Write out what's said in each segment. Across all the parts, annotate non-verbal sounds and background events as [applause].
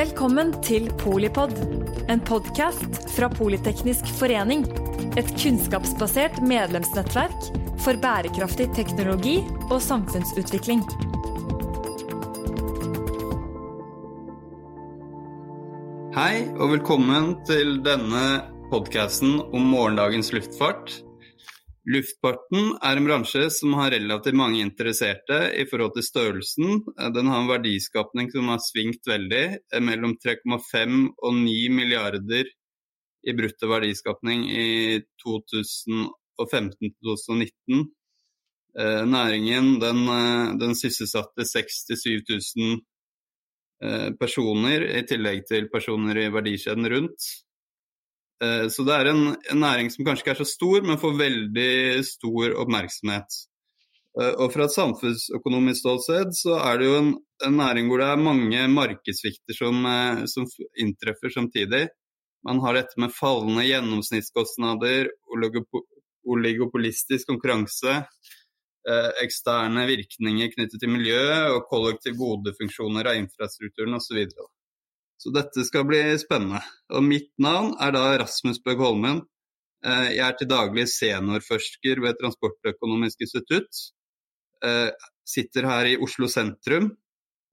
Velkommen til Polipod, en podkast fra Politeknisk forening. Et kunnskapsbasert medlemsnettverk for bærekraftig teknologi og samfunnsutvikling. Hei og velkommen til denne podkasten om morgendagens luftfart. Luftfarten er en bransje som har relativt mange interesserte i forhold til størrelsen. Den har en verdiskapning som har svingt veldig, mellom 3,5 og 9 milliarder i brutto verdiskapning i 2015 2019. Eh, næringen den, eh, den sysselsatte 6000-7000 eh, personer, i tillegg til personer i verdikjeden rundt. Så det er en, en, næring som kanskje ikke er så stor, men får veldig stor oppmerksomhet. Og fra et samfunnsøkonomisk ståsted så er det jo en, en næring hvor det er mange markedssvikter som, som, inntreffer samtidig. Man har dette med fallende gjennomsnittskostnader, oligopolistisk konkurranse, Eh, eksterne virkninger knyttet til miljø og kollektiv godefunksjoner av infrastrukturen osv. Så, dette skal bli spennende. Og mitt navn er da Rasmus Bøgg Holmen. Eh, jeg er til daglig seniorforsker ved Transportøkonomisk institutt. Eh, sitter her i Oslo sentrum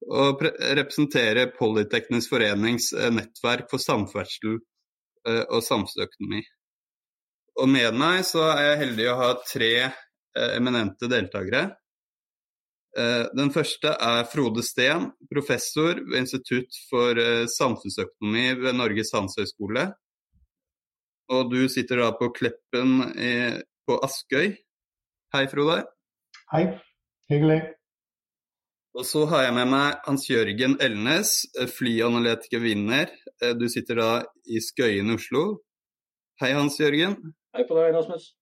og representerer Polyteknisk forenings nettverk for samferdsel og samfunnsøkonomi. Og med meg så er jeg heldig å ha tre Eh, eminente deltakere. Eh, den første er Frode Steen, professor ved Institutt for eh, samfunnsøkonomi ved Norges handelshøyskole. Og du sitter da på Kleppen på Askøy. Hei, Frode. Hei. Hyggelig. Og så har jeg med meg Hans Jørgen Elnes, flyanalytiker vinner. Du sitter da i Skøyen Oslo. Hei, Hans Jørgen. Hei på deg, Rasmus.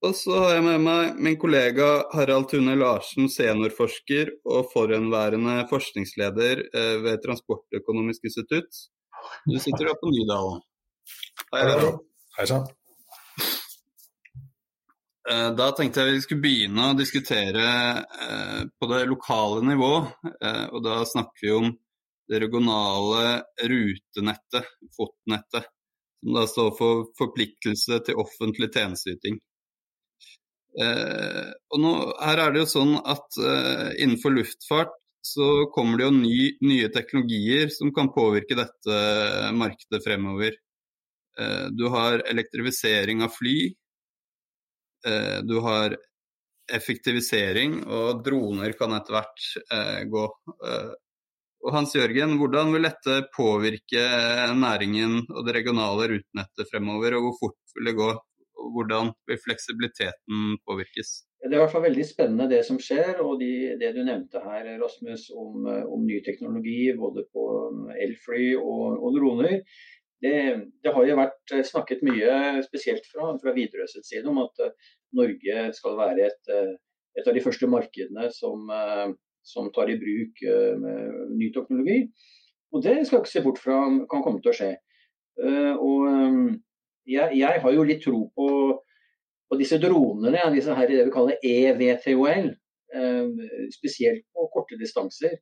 Og så har jeg med meg min kollega Harald Tune Larsen, seniorforsker og forhenværende forskningsleder eh, ved Transportøkonomisk institutt. Du sitter da på Nydalen. Hei, Harald. Hei sann. Eh, da tenkte jeg vi skulle begynne å diskutere eh, på det lokale nivå. Og da snakker vi om det regionale rutenettet, FOT-nettet. Som da står for forpliktelse til offentlig tjenesteyting. Eh, og nå, her er det jo sånn at eh, innenfor luftfart så kommer det jo ny, nye teknologier som kan påvirke dette markedet fremover. Eh, du har elektrifisering av fly. Eh, du har effektivisering, og droner kan etter hvert eh, gå. Eh, og Hans Jørgen, hvordan vil dette påvirke næringen og det regionale rutenettet fremover, og hvor fort vil det gå? Hvordan vil fleksibiliteten påvirkes? Det er i hvert fall veldig spennende det som skjer. og de, Det du nevnte her, Rasmus, om, om ny teknologi både på elfly og, og droner. Det, det, har jo vært snakket mye, spesielt fra, fra Widerøes side, om at Norge skal være et, et av de første markedene som, som tar i bruk ny teknologi. Og det skal ikke se bort fra kan komme til å skje. Og jeg, jeg, har jo litt tro på, på disse dronene, disse her, det vi kaller EVTOL. Eh, spesielt på korte distanser.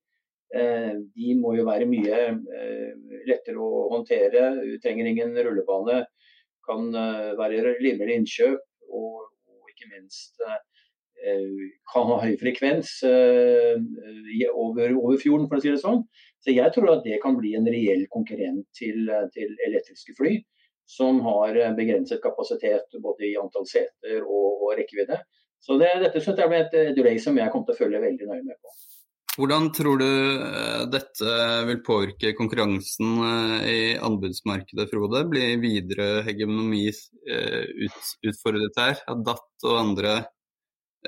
Eh, de må jo være mye eh, lettere å håndtere. Du trenger ingen rullebane. Kan eh, være rimeligere innkjøp. Og, og, ikke minst eh, kan ha høy frekvens eh, over, over, fjorden, for å si det sånn. Så jeg tror at det kan bli en reell konkurrent til, til elektriske fly som har begrenset kapasitet både i antall seter og, og rekkevidde. Så det, dette synes jeg blir et, et race som jeg kommer til å følge veldig nøye med på. Hvordan tror du eh, dette vil påvirke konkurransen eh, i anbudsmarkedet, Frode? Blir videre hegemoni eh, ut, utfordret her? At DAT og andre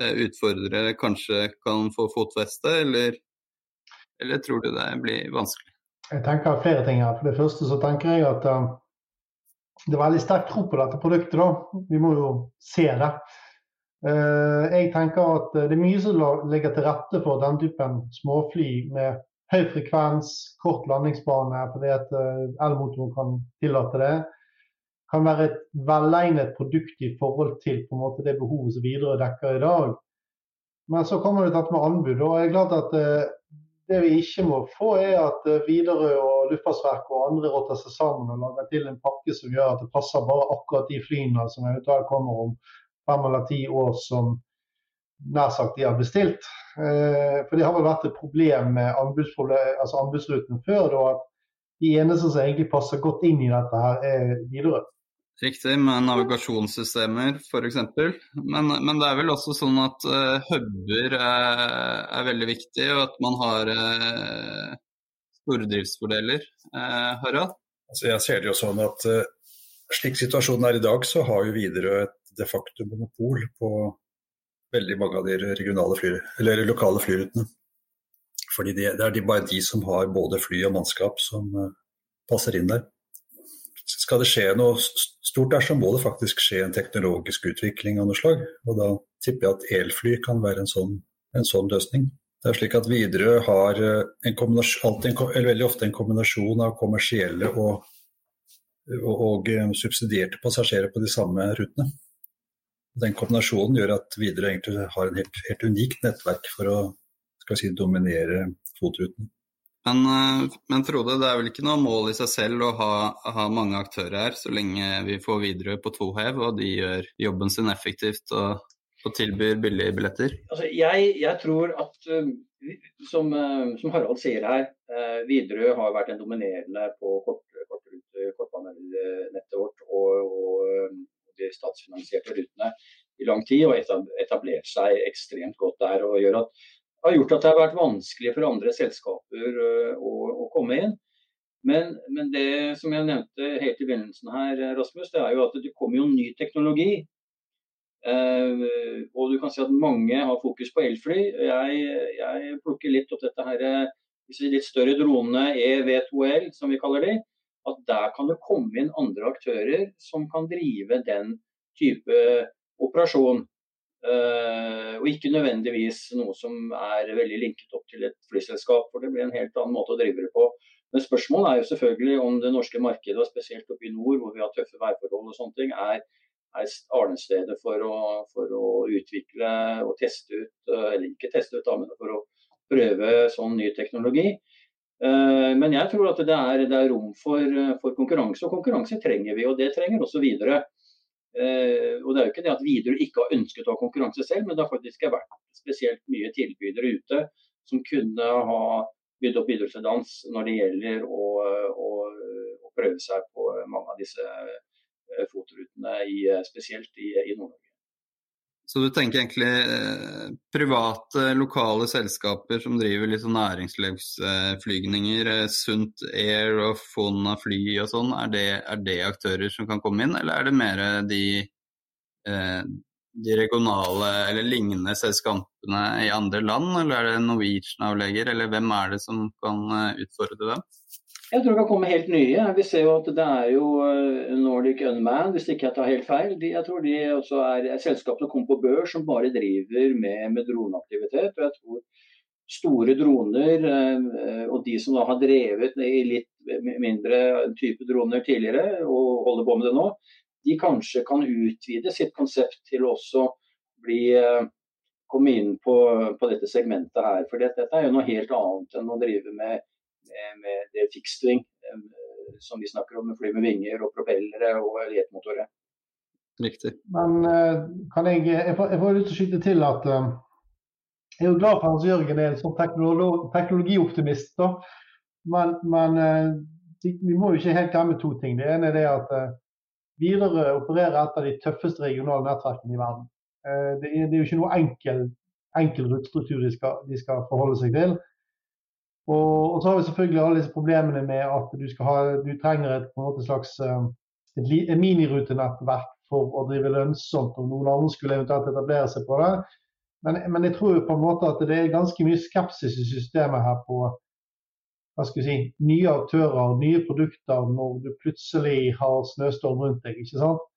utfordrere kanskje kan få fotfeste, eller, eller tror du det blir vanskelig? Jeg tenker flere ting her. For det første så tenker jeg at det er veldig sterk tro på dette produktet. da. Vi må jo se det. Uh, jeg tenker at det er mye som ligger til rette for den typen småfly med høy frekvens, kort landingsbane fordi at uh, elmotoren kan tillate det. Kan være et velegnet produkt i forhold til på en måte, det behovet som Widerøe dekker i dag. Men så kommer det dette med anbud. og jeg er glad at det vi ikke må få, er at eh, Widerøe og Luftfartsverket og andre rotter seg sammen og lager til en pakke som gjør at det passer bare akkurat de flyene som eventuelt kommer om fem eller ti år som nær sagt de har bestilt. Eh, for det har vel vært et problem med altså anbudsruten før, da, at de eneste som egentlig passer godt inn i dette, her er Widerøe. Riktig, med navigasjonssystemer f.eks. Men, men det er vel også sånn at uh, huber er, er, veldig viktig, og at man har uh, stordriftsfordeler. Uh, Harald? Altså, jeg ser det jo sånn at uh, slik situasjonen er i dag, så har jo Widerøe et de facto monopol på veldig mange av de fly, lokale flyrutene. Fordi det, det er de, bare de som har både fly og mannskap som passer inn der skal det skje noe stort der, så må det faktisk skje en teknologisk utvikling av noe slag. Og da tipper jeg at elfly kan være en sånn, en sånn løsning. Det er slik at Widerøe har eh, alltid veldig ofte en kombinasjon av kommersielle og, og, og eh, subsidierte passasjerer på de samme rutene. Den kombinasjonen gjør at Widerøe egentlig har en helt, helt unikt nettverk for å si, dominere FOT-rutene. Men, eh, men, Frode, det er vel ikke noe mål i seg selv å ha, ha mange aktører her, så lenge vi får Widerøe på to hev og de gjør jobben sin effektivt og, og tilbyr billige billetter? Altså, jeg, jeg, tror at, eh, som, eh, som, Harald sier her, Widerøe har vært en dominerende på kort, kortbanenettet vårt og, og, de statsfinansierte rutene i lang tid, og etablert seg ekstremt godt der. og gjør at har gjort at det har vært vanskelig for andre selskaper å, å komme inn. Men, men, det som jeg nevnte helt i begynnelsen her, Rasmus, det er jo at det kommer jo ny teknologi. Eh, og du kan si at mange har fokus på elfly. Jeg, jeg plukker litt opp dette her, disse litt større dronene EV2L, som vi kaller de. At der kan det komme inn andre aktører som kan drive den type operasjon. Uh, og ikke nødvendigvis noe som er veldig linket opp til et flyselskap, for det blir en helt annen måte å drive det på. Men spørsmålet er jo selvfølgelig om det norske markedet, og spesielt oppe i nord hvor vi har tøffe værforhold og sånne ting, er, er arnestedet for for å, utvikle og teste ut, uh, eller ikke teste ut, men for å prøve sånn ny teknologi. Uh, men jeg tror at det er, det er rom for, for, konkurranse, og konkurranse trenger vi. Og det trenger også videre. Eh, og det er jo ikke det at Widerøe ikke har ønsket å ha konkurranse selv, men det har faktisk vært spesielt mye tilbydere ute som kunne ha bydd opp idrettsdans når det gjelder å, å, å, prøve seg på mange av disse eh, fotorutene, spesielt i, i Nord-Norge. Så du tenker egentlig eh, private, lokale selskaper som driver litt sånn næringslivsflygninger, eh, Sunt Air og Fona fly og sånn, er, er, det aktører som kan komme inn, eller er det mer de, eh, de regionale eller lignende selskapene i andre land, eller er det Norwegian-avlegger, eller hvem er det som kan eh, utfordre dem? Jeg tror det kan komme helt nye. Vi ser jo at det er jo eh, Nordic Unman, hvis ikke jeg tar helt feil. De, jeg tror de også er, er selskap som kommer på børs som bare driver med, med droneaktivitet. Og jeg tror store droner, eh, og de som da har drevet i litt mindre type droner tidligere og holder på med det nå, de kanskje kan utvide sitt konsept til også bli eh, komme inn på, på dette segmentet her. For dette er jo noe helt annet enn å drive med med det fixed eh, som vi snakker om, med fly med vinger og propellere og jetmotorer. Riktig. Men eh, kan jeg Jeg får, jeg får lyst til å skyte til at uh, jeg er jo glad for Hans Jørgen er en sånn teknologi, teknologioptimist. da. Men, men uh, vi må jo ikke helt glemme to ting. Det ene er det at Widerøe opererer et av de tøffeste regionale nettverkene i verden. Det er, det, er, jo ikke noe enkel, enkel rutestruktur de de skal forholde seg til. Og, og, så har vi selvfølgelig alle disse problemene med at du, ha, du trenger et, måte, slags eh, et, et minirutenettverk for å drive lønnsomt, om noen andre skulle eventuelt etablere seg på det. Men, men, jeg tror på en måte at det er ganske mye skepsis i systemet her på hva skal vi si, nye aktører, nye produkter, når du plutselig har snøstorm rundt deg. ikke sant?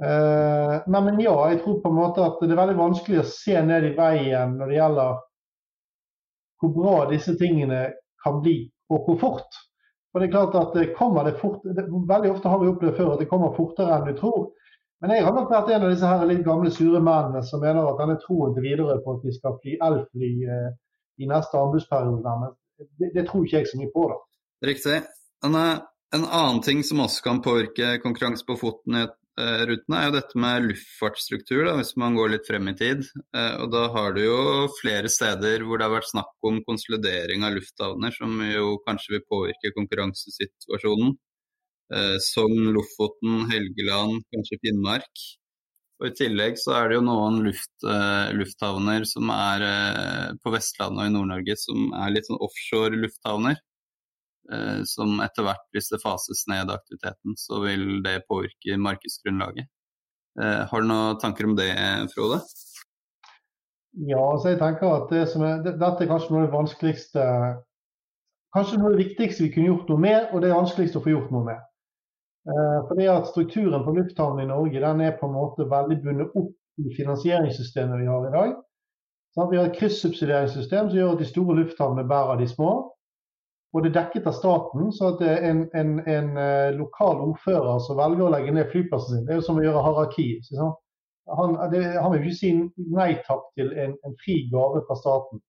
Eh, nei, men ja, jeg tror på en måte at det er veldig vanskelig å se ned i veien når det gjelder hvor bra disse tingene kan bli, og hvor fort. For det er klart at det kommer det fort, det, Veldig ofte har vi opplevd før at det kommer fortere enn du tror. Men jeg har nok vært en av disse her litt gamle sure mennene som mener at denne troen til videre på at vi skal fly elfly eh, i neste anbudsperiode, det, det, tror ikke jeg så mye på. da. Riktig. En, en annen ting som også kan påvirke konkurranse på foten i Eh, rutene, er jo dette med luftfartsstruktur, da, hvis man går litt frem i tid. Eh, og Da har du jo flere steder hvor det har vært snakk om konsolidering av lufthavner, som jo kanskje vil påvirke konkurransesituasjonen. Som Lofoten, Helgeland, kanskje Finnmark. Og I tillegg så er det jo noen luft, lufthavner som er på Vestlandet og i Nord-Norge som er litt sånn offshore lufthavner. Eh, som etter hvert, hvis det fases ned aktiviteten, så vil det påvirke markedsgrunnlaget. Eh, har du noen tanker om det, Frode? Ja, altså jeg tenker at det er, dette er kanskje noe av det vanskeligste Kanskje noe av det viktigste vi kunne gjort noe med, og det er vanskeligst å få gjort noe med. Eh, fordi at Strukturen på lufthavnen i Norge den er på en måte veldig bundet opp i finansieringssystemet vi har i dag. Sånn, vi har et kryssubsidieringssystem som gjør at de store lufthavnene bærer de små og det er dekket av staten. Så at en, en, en uh, lokal ordfører som velger å legge ned flyplassen sin, det er jo som å gjøre haraki. Han, det, han, vil ikke si nei takk til en, en fri gave fra staten.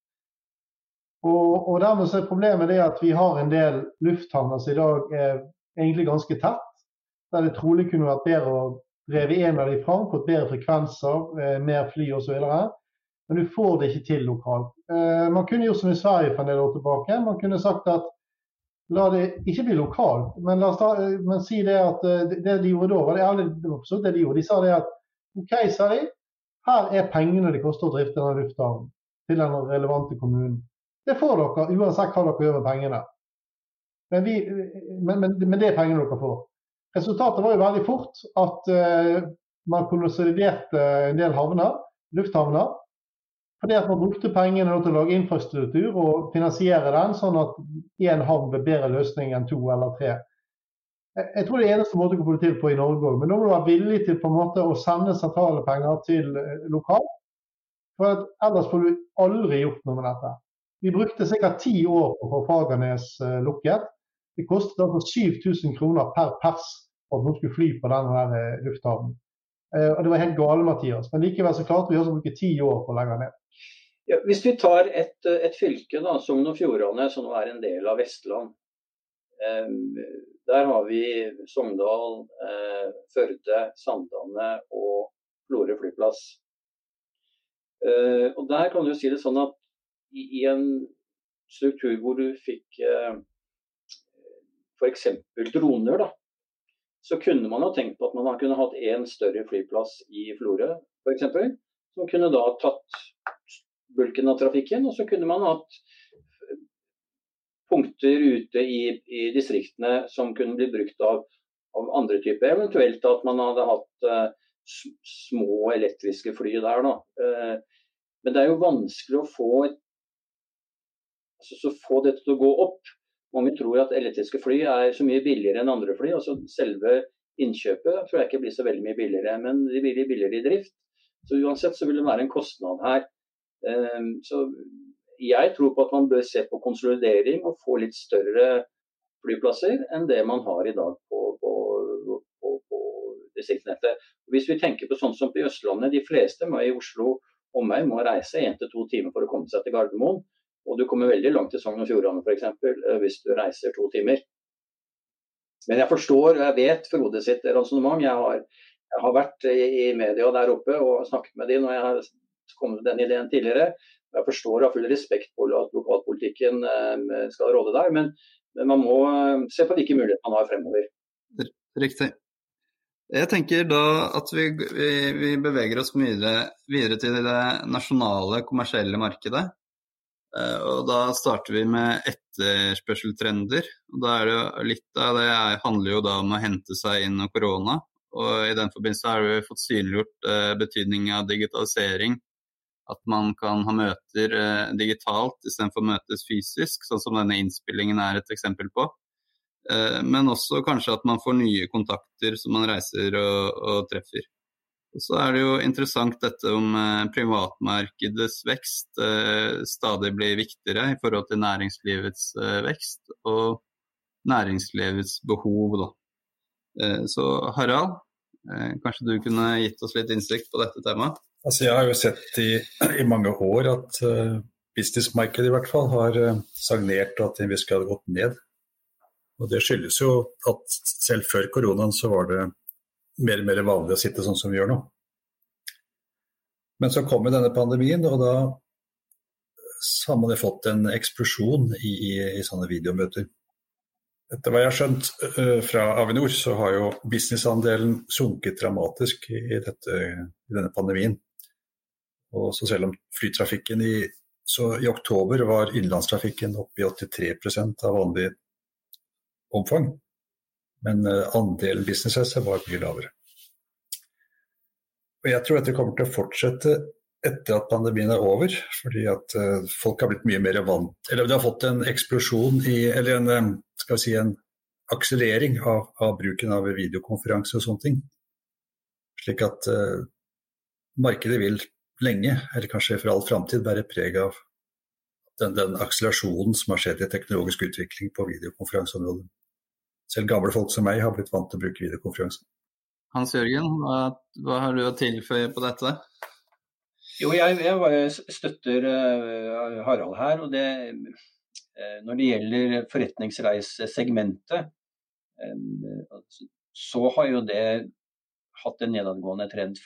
Og, og dermed så er Problemet det at vi har en del lufthavner som i dag er egentlig ganske tett. Der det trolig kunne vært bedre å dreve en av de fram, fått bedre frekvenser, eh, mer fly osv. Men du får det ikke til lokalt. Eh, man kunne gjort som i Sverige for en del år tilbake. Man kunne sagt at la det ikke bli lokalt, men, oss eh, men si det at eh, det de gjorde da, var det, ærlig, var det de gjorde. De sa det at OK, sa de, her er pengene det koster å drifte denne lufthavnen til den relevante kommunen. Det får dere uansett hva dere gjør med pengene. Men, vi, men, men, men, det er pengene dere får. Resultatet var jo veldig fort at uh, man konsoliderte en del havner, lufthavner. Fordi at Man brukte pengene til å lage infrastruktur og finansiere den, sånn at én havn ble bedre løsning enn to eller tre. Jeg tror det er eneste måte å få det til på i Norge òg. Men nå må du være villig til på en måte å sende sentrale penger til lokal. lokalt. For ellers får du aldri gjort noe med dette. Vi brukte sikkert ti år på å få Fagernes eh, lukket. Det kostet altså 7000 kroner per pers at noen skulle fly på denne eh, lufthavnen. Og det var helt gale, Mathias. Men likevel så klarte vi også å bruke ti år på å legge ned. Ja, hvis vi tar et, et fylke, da, Sogn og Fjordane, som nå er en del av Vestland. Eh, der har vi Sogndal, eh, Førde, Sandane og Florø flyplass. Eh, og Der kan du si det sånn at i, i en struktur hvor du fikk eh, f.eks. droner, da, så kunne man ha tenkt på at man kunne hatt én større flyplass i Florø f.eks. Som kunne da tatt bulken av trafikken. Og så kunne man hatt punkter ute i, i distriktene som kunne bli brukt av, av, andre typer. Eventuelt at man hadde hatt uh, små elektriske fly der. Uh, men det er jo vanskelig å få, altså, få dette til å gå opp. Mange tror at elektriske fly er så mye billigere enn andre fly. altså Selve innkjøpet tror jeg ikke blir så veldig mye billigere, men de blir billigere i drift. Så Uansett så vil det være en kostnad her. Ehm, så jeg tror på at man bør se på konsolidering og få litt større flyplasser enn det man har i dag på, på, på, på distriktsnettet. Hvis vi tenker på sånn som på Østlandet, de fleste må i Oslo omegn må reise én til to timer for å komme seg til Gardermoen. Og du kommer veldig langt til Sogn og Fjordane f.eks. Eh, hvis du reiser to timer. Men jeg forstår og jeg vet Frode sitt resonnement. Jeg, jeg, har vært i media der oppe og snakket med de når jeg har kom med den ideen tidligere. Jeg forstår og har full respekt for at lokalpolitikken eh, skal råde der, men, men, man må eh, se på hvilke muligheter man har fremover. Riktig. Jeg tenker da at vi, vi, vi beveger oss videre, videre, til det nasjonale kommersielle markedet. Eh, og Da starter vi med etterspørseltrender. og da er det Litt av det handler jo da om å hente seg inn av korona. og I den forbindelse har vi fått synliggjort betydningen av digitalisering at man kan ha møter eh, digitalt istedenfor møtes fysisk, sånn som denne innspillingen er et eksempel på. Eh, men også kanskje at man får nye kontakter som man reiser og, og treffer. Og så er det jo interessant dette om eh, privatmarkedets vekst eh, stadig blir viktigere i forhold til næringslivets vekst og næringslivets behov. Da. Så Harald, kanskje du kunne gitt oss litt innsikt på dette temaet? Altså, jeg har jo sett i, i mange år at uh, businessmarkedet i hvert fall har stagnert og at investeringer hadde gått ned. Og Det skyldes jo at selv før koronaen så var det mer og mer vanlig å sitte sånn som vi gjør nå. Men så kom denne pandemien, og da har man fått en eksplosjon i, i, i sånne videomøter. Etter hva jeg har skjønt uh, fra Avinor, så har jo businessandelen sunket dramatisk i, dette, i, denne pandemien. Og så selv om flytrafikken i, i oktober var innenlandstrafikken oppe i 83% av vanlig omfang, men andelen andelen businessreiser var mye lavere. Og Jeg tror dette kommer til å fortsette etter at pandemien er over, fordi at uh, folk har blitt mye mer vant Eller det har fått en eksplosjon i Eller en, eh, skal vi si, en akselerering av, av bruken av videokonferanse og sånne ting. Slik at uh, markedet vil lenge, eller kanskje for all framtid, bære preg av den, den, akselerasjonen som har skjedd i teknologisk utvikling på videokonferanseområdet. Selv gamle folk som meg har blitt vant til å bruke videokonferanse. Hans Jørgen, hva, hva har du å tilføye på dette? Jo, jeg, jeg støtter uh, Harald her. og det, uh, Når det gjelder forretningsreisesegmentet, uh, så har jo det hatt en nedadgående trend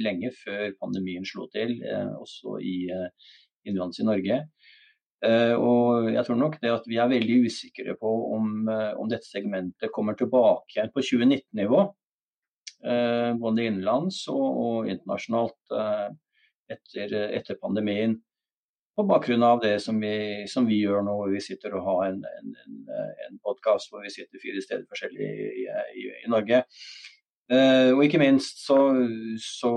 lenge før pandemien slo til, også i innenlands i Norge. Og jeg tror nok det at vi er veldig usikre på om, om dette segmentet kommer tilbake igjen på 2019-nivå. Både innenlands og, og internasjonalt etter, etter pandemien. På bakgrunn av det som vi, som vi, gjør nå, hvor vi sitter og har en, en, en podkast hvor vi sitter fire steder forskjellig i, i, i Norge. Uh, og ikke minst så, så,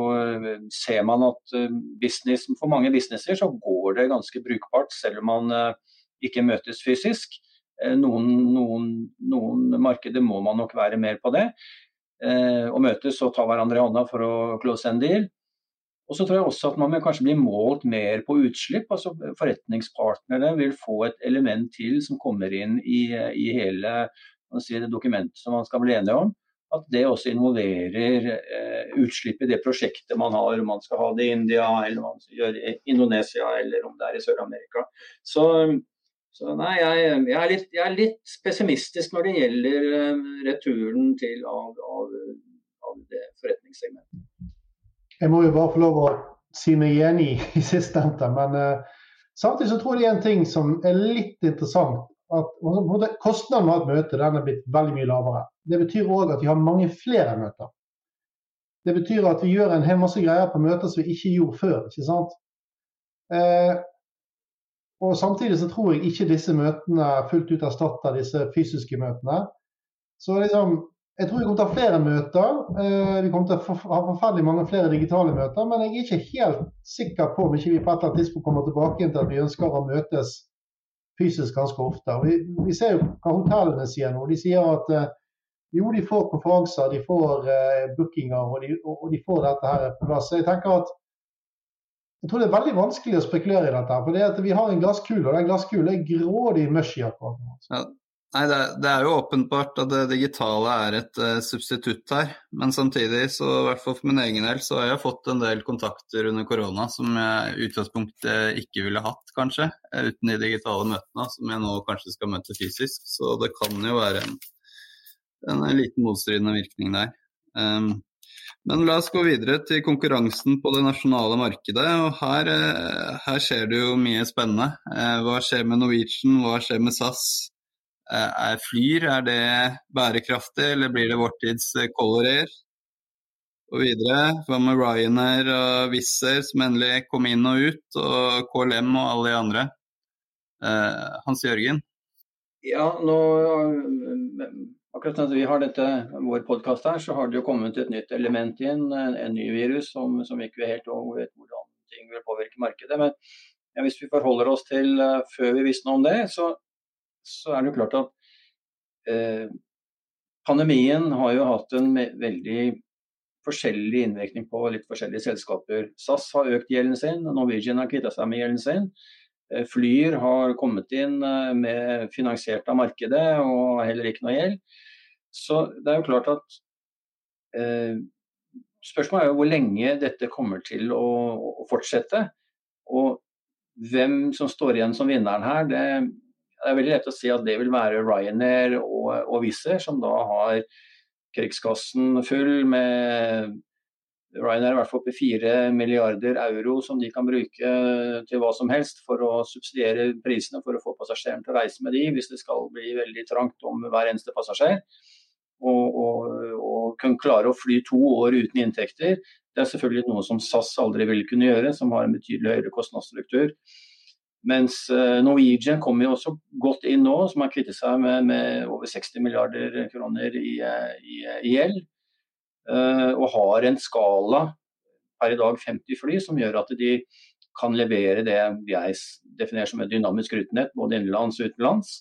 ser man at uh, business, for mange businesser så går det ganske brukbart, selv om man ikke møtes fysisk. Noen, noen, noen, markeder må man nok være mer på det. og møtes og ta hverandre i hånda for å close en deal. Og så tror jeg også at man vil kanskje bli målt mer på utslipp. altså Forretningspartnere vil få et element til som kommer inn i, i hele si, det dokumentet som man skal bli enige om. At det også involverer eh, utslipp i det prosjektet man har. Om man skal ha det i India, eller om man skal gjøre det i Indonesia, eller om det er i Sør-Amerika. Så, så, nei, jeg, jeg, er litt, jeg, er litt, pessimistisk når det gjelder eh, returen til av, av, av det forretningssegmentet. Jeg må jo bare få lov å si meg enig i sistnevnte. Men eh, samtidig så tror jeg det er en ting som er litt interessant. At Kostnaden med å ha et møte den er blitt veldig mye lavere. Det betyr òg at vi har mange flere møter. Det betyr at vi gjør en hel masse greier på møter som vi ikke gjorde før. ikke sant? Eh, og Samtidig så tror jeg ikke disse møtene fullt ut erstatter disse fysiske møtene. Så liksom, jeg tror vi kommer til å ha flere møter. Eh, vi kommer til å ha forferdelig mange flere digitale møter. Men jeg er ikke helt sikker på om ikke vi på et eller annet tidspunkt kommer tilbake til at vi ønsker å møtes fysisk ganske ofte. Vi, vi ser jo hva hotellene sier nå. De sier at eh, jo, de får konferanser, de får uh, bookinger og de, og de, får dette her på plass. Jeg tenker at jeg tror det er veldig vanskelig å spekulere i dette. her, For det at vi har en glasskule, og den glasskulen er grådig mushy akkurat nå. Nei, det, det, er jo åpenbart at det digitale er et uh, substitutt her. Men samtidig, så i hvert fall for min egen del, så har jeg fått en del kontakter under korona som jeg i utgangspunktet ikke ville hatt, kanskje, eh, uten de digitale møtene, som jeg nå kanskje skal møte fysisk. Så det kan jo være en, en liten motstridende virkning der. Um, men la oss gå videre til konkurransen på det nasjonale markedet. og Her, her skjer det jo mye spennende. Hva skjer med Norwegian, hva skjer med SAS? Eh, er Flyr, er det bærekraftig, eller blir det vår tids eh, Color Air? Og videre, hva med Ryanair og Wizz Air som endelig kom inn og ut, og KLM og alle de andre? Eh, Hans Jørgen? Ja, nå Akkurat når vi har dette, vår podkast her, så har det jo kommet et nytt element inn, en, en ny virus som, som vi ikke helt vet hvordan ting vil påvirke markedet. Men ja, hvis vi forholder oss til før vi visste noe om det, så så er det jo klart at eh, pandemien har jo hatt en veldig forskjellig innvirkning på litt forskjellige selskaper. SAS har økt gjelden sin, Norwegian har kvitta seg med gjelden sin. Eh, Flyr har kommet inn eh, med finansiert av markedet og heller ikke noe gjeld. Så det er jo klart at eh, Spørsmålet er jo hvor lenge dette kommer til å, å fortsette. Og hvem som står igjen som vinneren her, det, er veldig lett å si at det vil være Ryanair og, og Wizz Air, som da har krigskassen full med Ryanair i hvert fall på 4 milliarder euro som de kan bruke til hva som helst for å subsidiere prisene for å få passasjeren til å reise med de hvis det skal bli veldig trangt om hver eneste passasjer. Og, og, og kunne klare å fly to år uten inntekter, det er selvfølgelig noe som SAS aldri ville kunne gjøre, som har en betydelig høyere kostnadsstruktur. Mens eh, Norwegian kommer jo også godt inn nå, som har kvittet seg med, med, over 60 milliarder kroner i, eh, i gjeld. Eh, og har en skala per i dag 50 fly som gjør at de kan levere det jeg definerer som et dynamisk rutenett, både innenlands og utenlands.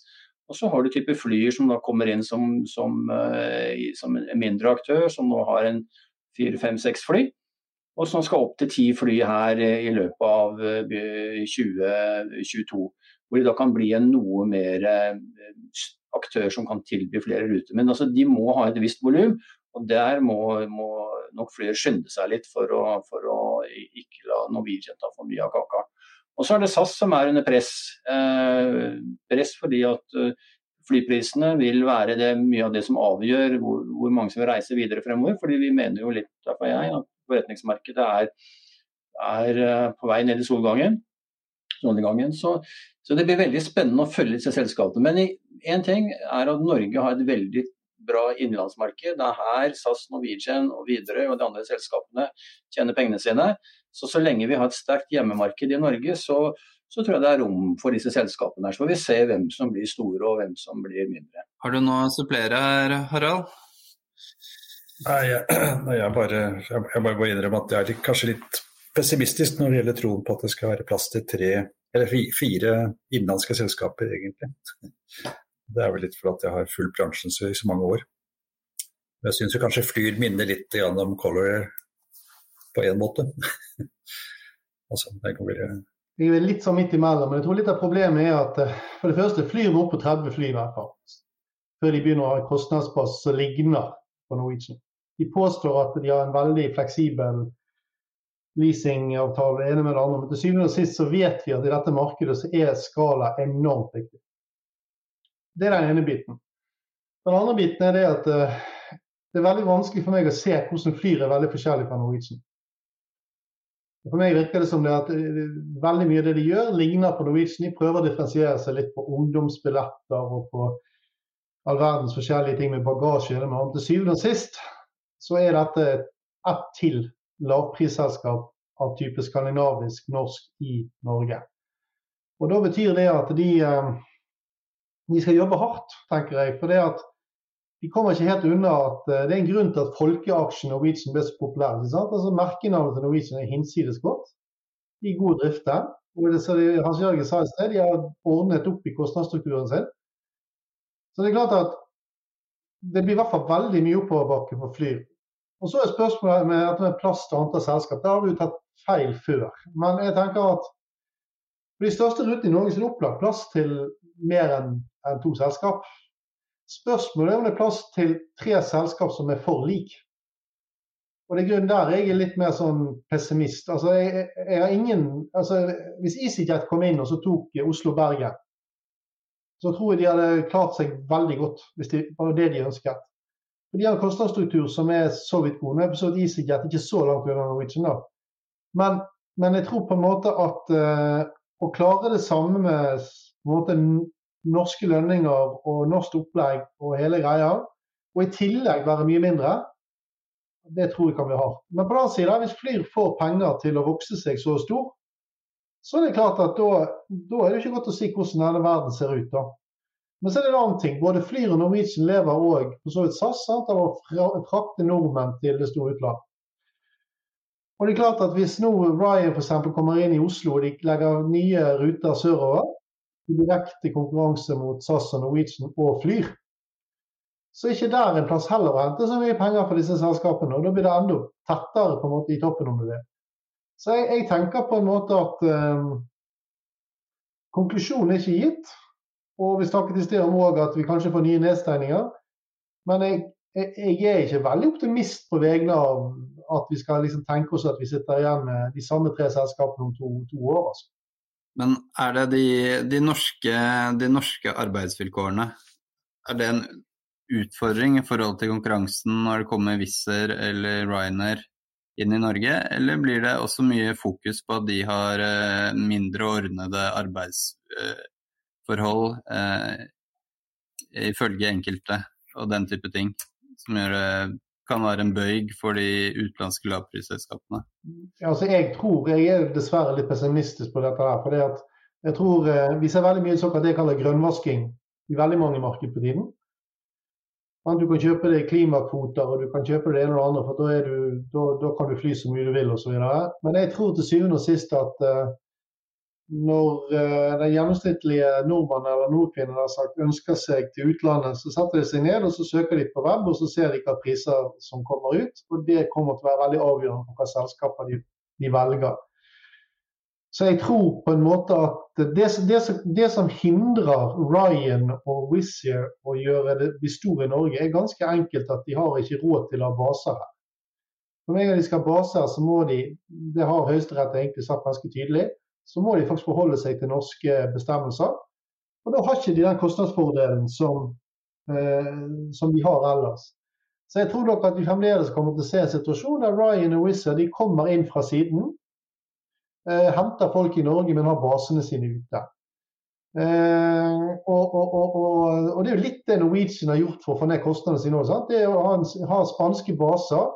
Og så har du type flyer som da kommer inn som, som, som en mindre aktør, som nå har en fire, fem, seks fly. Og som skal opp til ti fly her i løpet av 2022. Hvor de da kan bli en noe mer aktør som kan tilby flere ruter. Men altså, de må ha et visst volum, og Der må, må nok flere skynde seg litt for å, for å, ikke la Norwegian ta for mye av kaka. Og så er det SAS som er under press. Eh, press fordi at flyprisene vil være det, mye av det som avgjør hvor, hvor, mange som vil reise videre fremover. fordi vi mener jo litt, derfor jeg, at forretningsmarkedet er, er uh, på vei ned i solgangen. solgangen Så, så, det blir veldig spennende å følge disse selskapene. Men én ting er at Norge har et veldig bra innenlandsmarked. Det er her SAS, Norwegian og Widerøe og de andre selskapene tjener pengene sine. Så så lenge vi har et sterkt hjemmemarked i Norge, så, så tror jeg det er rom for disse selskapene. her. Så får vi se hvem som blir store og hvem som blir mindre. Har du noe å supplere Harald? Nei, jeg, [clears throat] jeg, bare, jeg bare må innrømme at jeg er kanskje litt pessimistisk når det gjelder troen på at det skal være plass til tre eller fire innenlandske selskaper, egentlig. [laughs] Det er vel litt for at jeg har fulgt bransjen så, i så mange år. Jeg syns kanskje Flyr minner litt om Color på én måte. [laughs] altså, det kan bli jeg er litt sånn midt imellom, men jeg tror litt av problemet er at eh, for det første flyr vi opp på 30 fly i hvert fall. Før de begynner å ha en kostnadspass som ligner på Norwegian. De påstår at de har en veldig fleksibel leasingavtale det ene med det andre. Men til syvende og sist så vet vi at i dette markedet så er skala enormt viktig. Det er den ene biten. Den andre biten er det at uh, det er veldig vanskelig for meg å se hvordan flyr er veldig forskjellig fra Norwegian. For meg virker det som det at uh, veldig mye av det de gjør, ligner på Norwegian. De prøver å differensiere seg litt på ungdomsbilletter og på all verdens forskjellige ting med bagasje. Men til syvende og sist så er dette ett til lavprisselskap av type skandinavisk norsk i Norge. Og Da betyr det at de uh, de skal jobbe hardt, tenker jeg. For det at de kommer ikke helt unna at uh, det er en grunn til at folkeaksjen Norwegian ble så populær. Altså Merkenavnet til Norwegian er hinsides godt. De er gode drifter. Og det, Hans Jørgen sa i sted, de har ordnet opp i kostnadsstrukturen sin. Så det er klart at det blir i hvert fall veldig mye oppoverbakke for Flyr. Og så er spørsmålet med dette med plass til antall selskap. Der har vi jo tatt feil før. Men jeg tenker at for de største rutene i Norge er det opplagt plass til mer enn en to selskap. Spørsmålet er om det er plass til tre selskap som er for like. Og det er grunnen der jeg er litt mer sånn pessimist. Altså, jeg, jeg har ingen, altså, hvis EasyJet kom inn og så tok Oslo-Bergen, så tror jeg de hadde klart seg veldig godt hvis det var det de ønsket. De har en kostnadsstruktur som er så vidt god. Nå er for EasyJet ikke så langt unna Norwegian, da. Men, men, jeg tror på en måte at uh, å klare det samme med måte, norske lønninger og norsk opplegg og hele greia, og i tillegg være mye mindre, det tror jeg kan bli hardt. Men på den annen side, hvis Flyr får penger til å vokse seg så stor, så er det klart at da, da er det ikke godt å si hvordan denne verden ser ut. da. Men så er det en annen ting. Både Flyr og Norwegian lever òg for så vidt SAS sant, av å frakte nordmenn til det store utland. Og det er klart at Hvis nå Ryan for kommer inn i Oslo og de legger nye ruter sørover, i direkte konkurranse mot SAS og Norwegian og Flyr, så er ikke der en plass heller å hente så mye penger for disse selskapene. og Da blir det enda tettere på en måte i toppen, om du vil. Så jeg, jeg tenker på en måte at um, konklusjonen er ikke gitt. Og vi snakket i sted om at vi kanskje får nye nedstengninger. Men jeg, jeg, er ikke veldig optimist på vegne av at vi skal liksom tenke oss at vi sitter igjen med de samme tre selskapene om to, to år. Altså. Men er det de, de, norske, de norske arbeidsvilkårene, er det en utfordring i forhold til konkurransen når det kommer Wizz eller Ryanair inn i Norge, eller blir det også mye fokus på at de har eh, mindre ordnede arbeidsforhold eh, ifølge enkelte og den type ting, som gjør det kan være en bøyg for de utenlandske lavprisselskapene? Altså, jeg tror jeg er dessverre litt pessimistisk på dette. her, for jeg tror eh, Vi ser veldig mye såkalt det jeg kaller grønnvasking i veldig mange marked på tiden. Du kan kjøpe deg klimakvoter og du kan kjøpe det ene og det andre, for da, du, da, da kan du fly så mye du vil osv. Men jeg tror til syvende og sist at uh, når uh, den gjennomsnittlige nordmann eller nordkvinne ønsker seg til utlandet, så setter de seg ned og så søker de på web og så ser de hva priser som kommer ut. og Det kommer til å være veldig avgjørende for hva selskaper de, de velger. Så jeg tror på en måte at det, det, det som hindrer Ryan og Wizz å gjøre det, bli store i Norge, er ganske enkelt at de har ikke råd til å ha baser her. Når de skal ha baser, så må de, det har Høyesterett egentlig sagt ganske tydelig, så må de faktisk forholde seg til norske bestemmelser. Og da har ikke de den kostnadsfordelen som, eh, som de har ellers. Så jeg tror nok at vi fremdeles kommer til å se en situasjon der Ryan og Wizz de kommer inn fra siden eh, henter folk i Norge, men har basene sine ute. Eh, og, og, og, og, det er jo litt det Norwegian har gjort for å få ned kostnadene sine. Også, det er å ha, en, ha, spanske baser.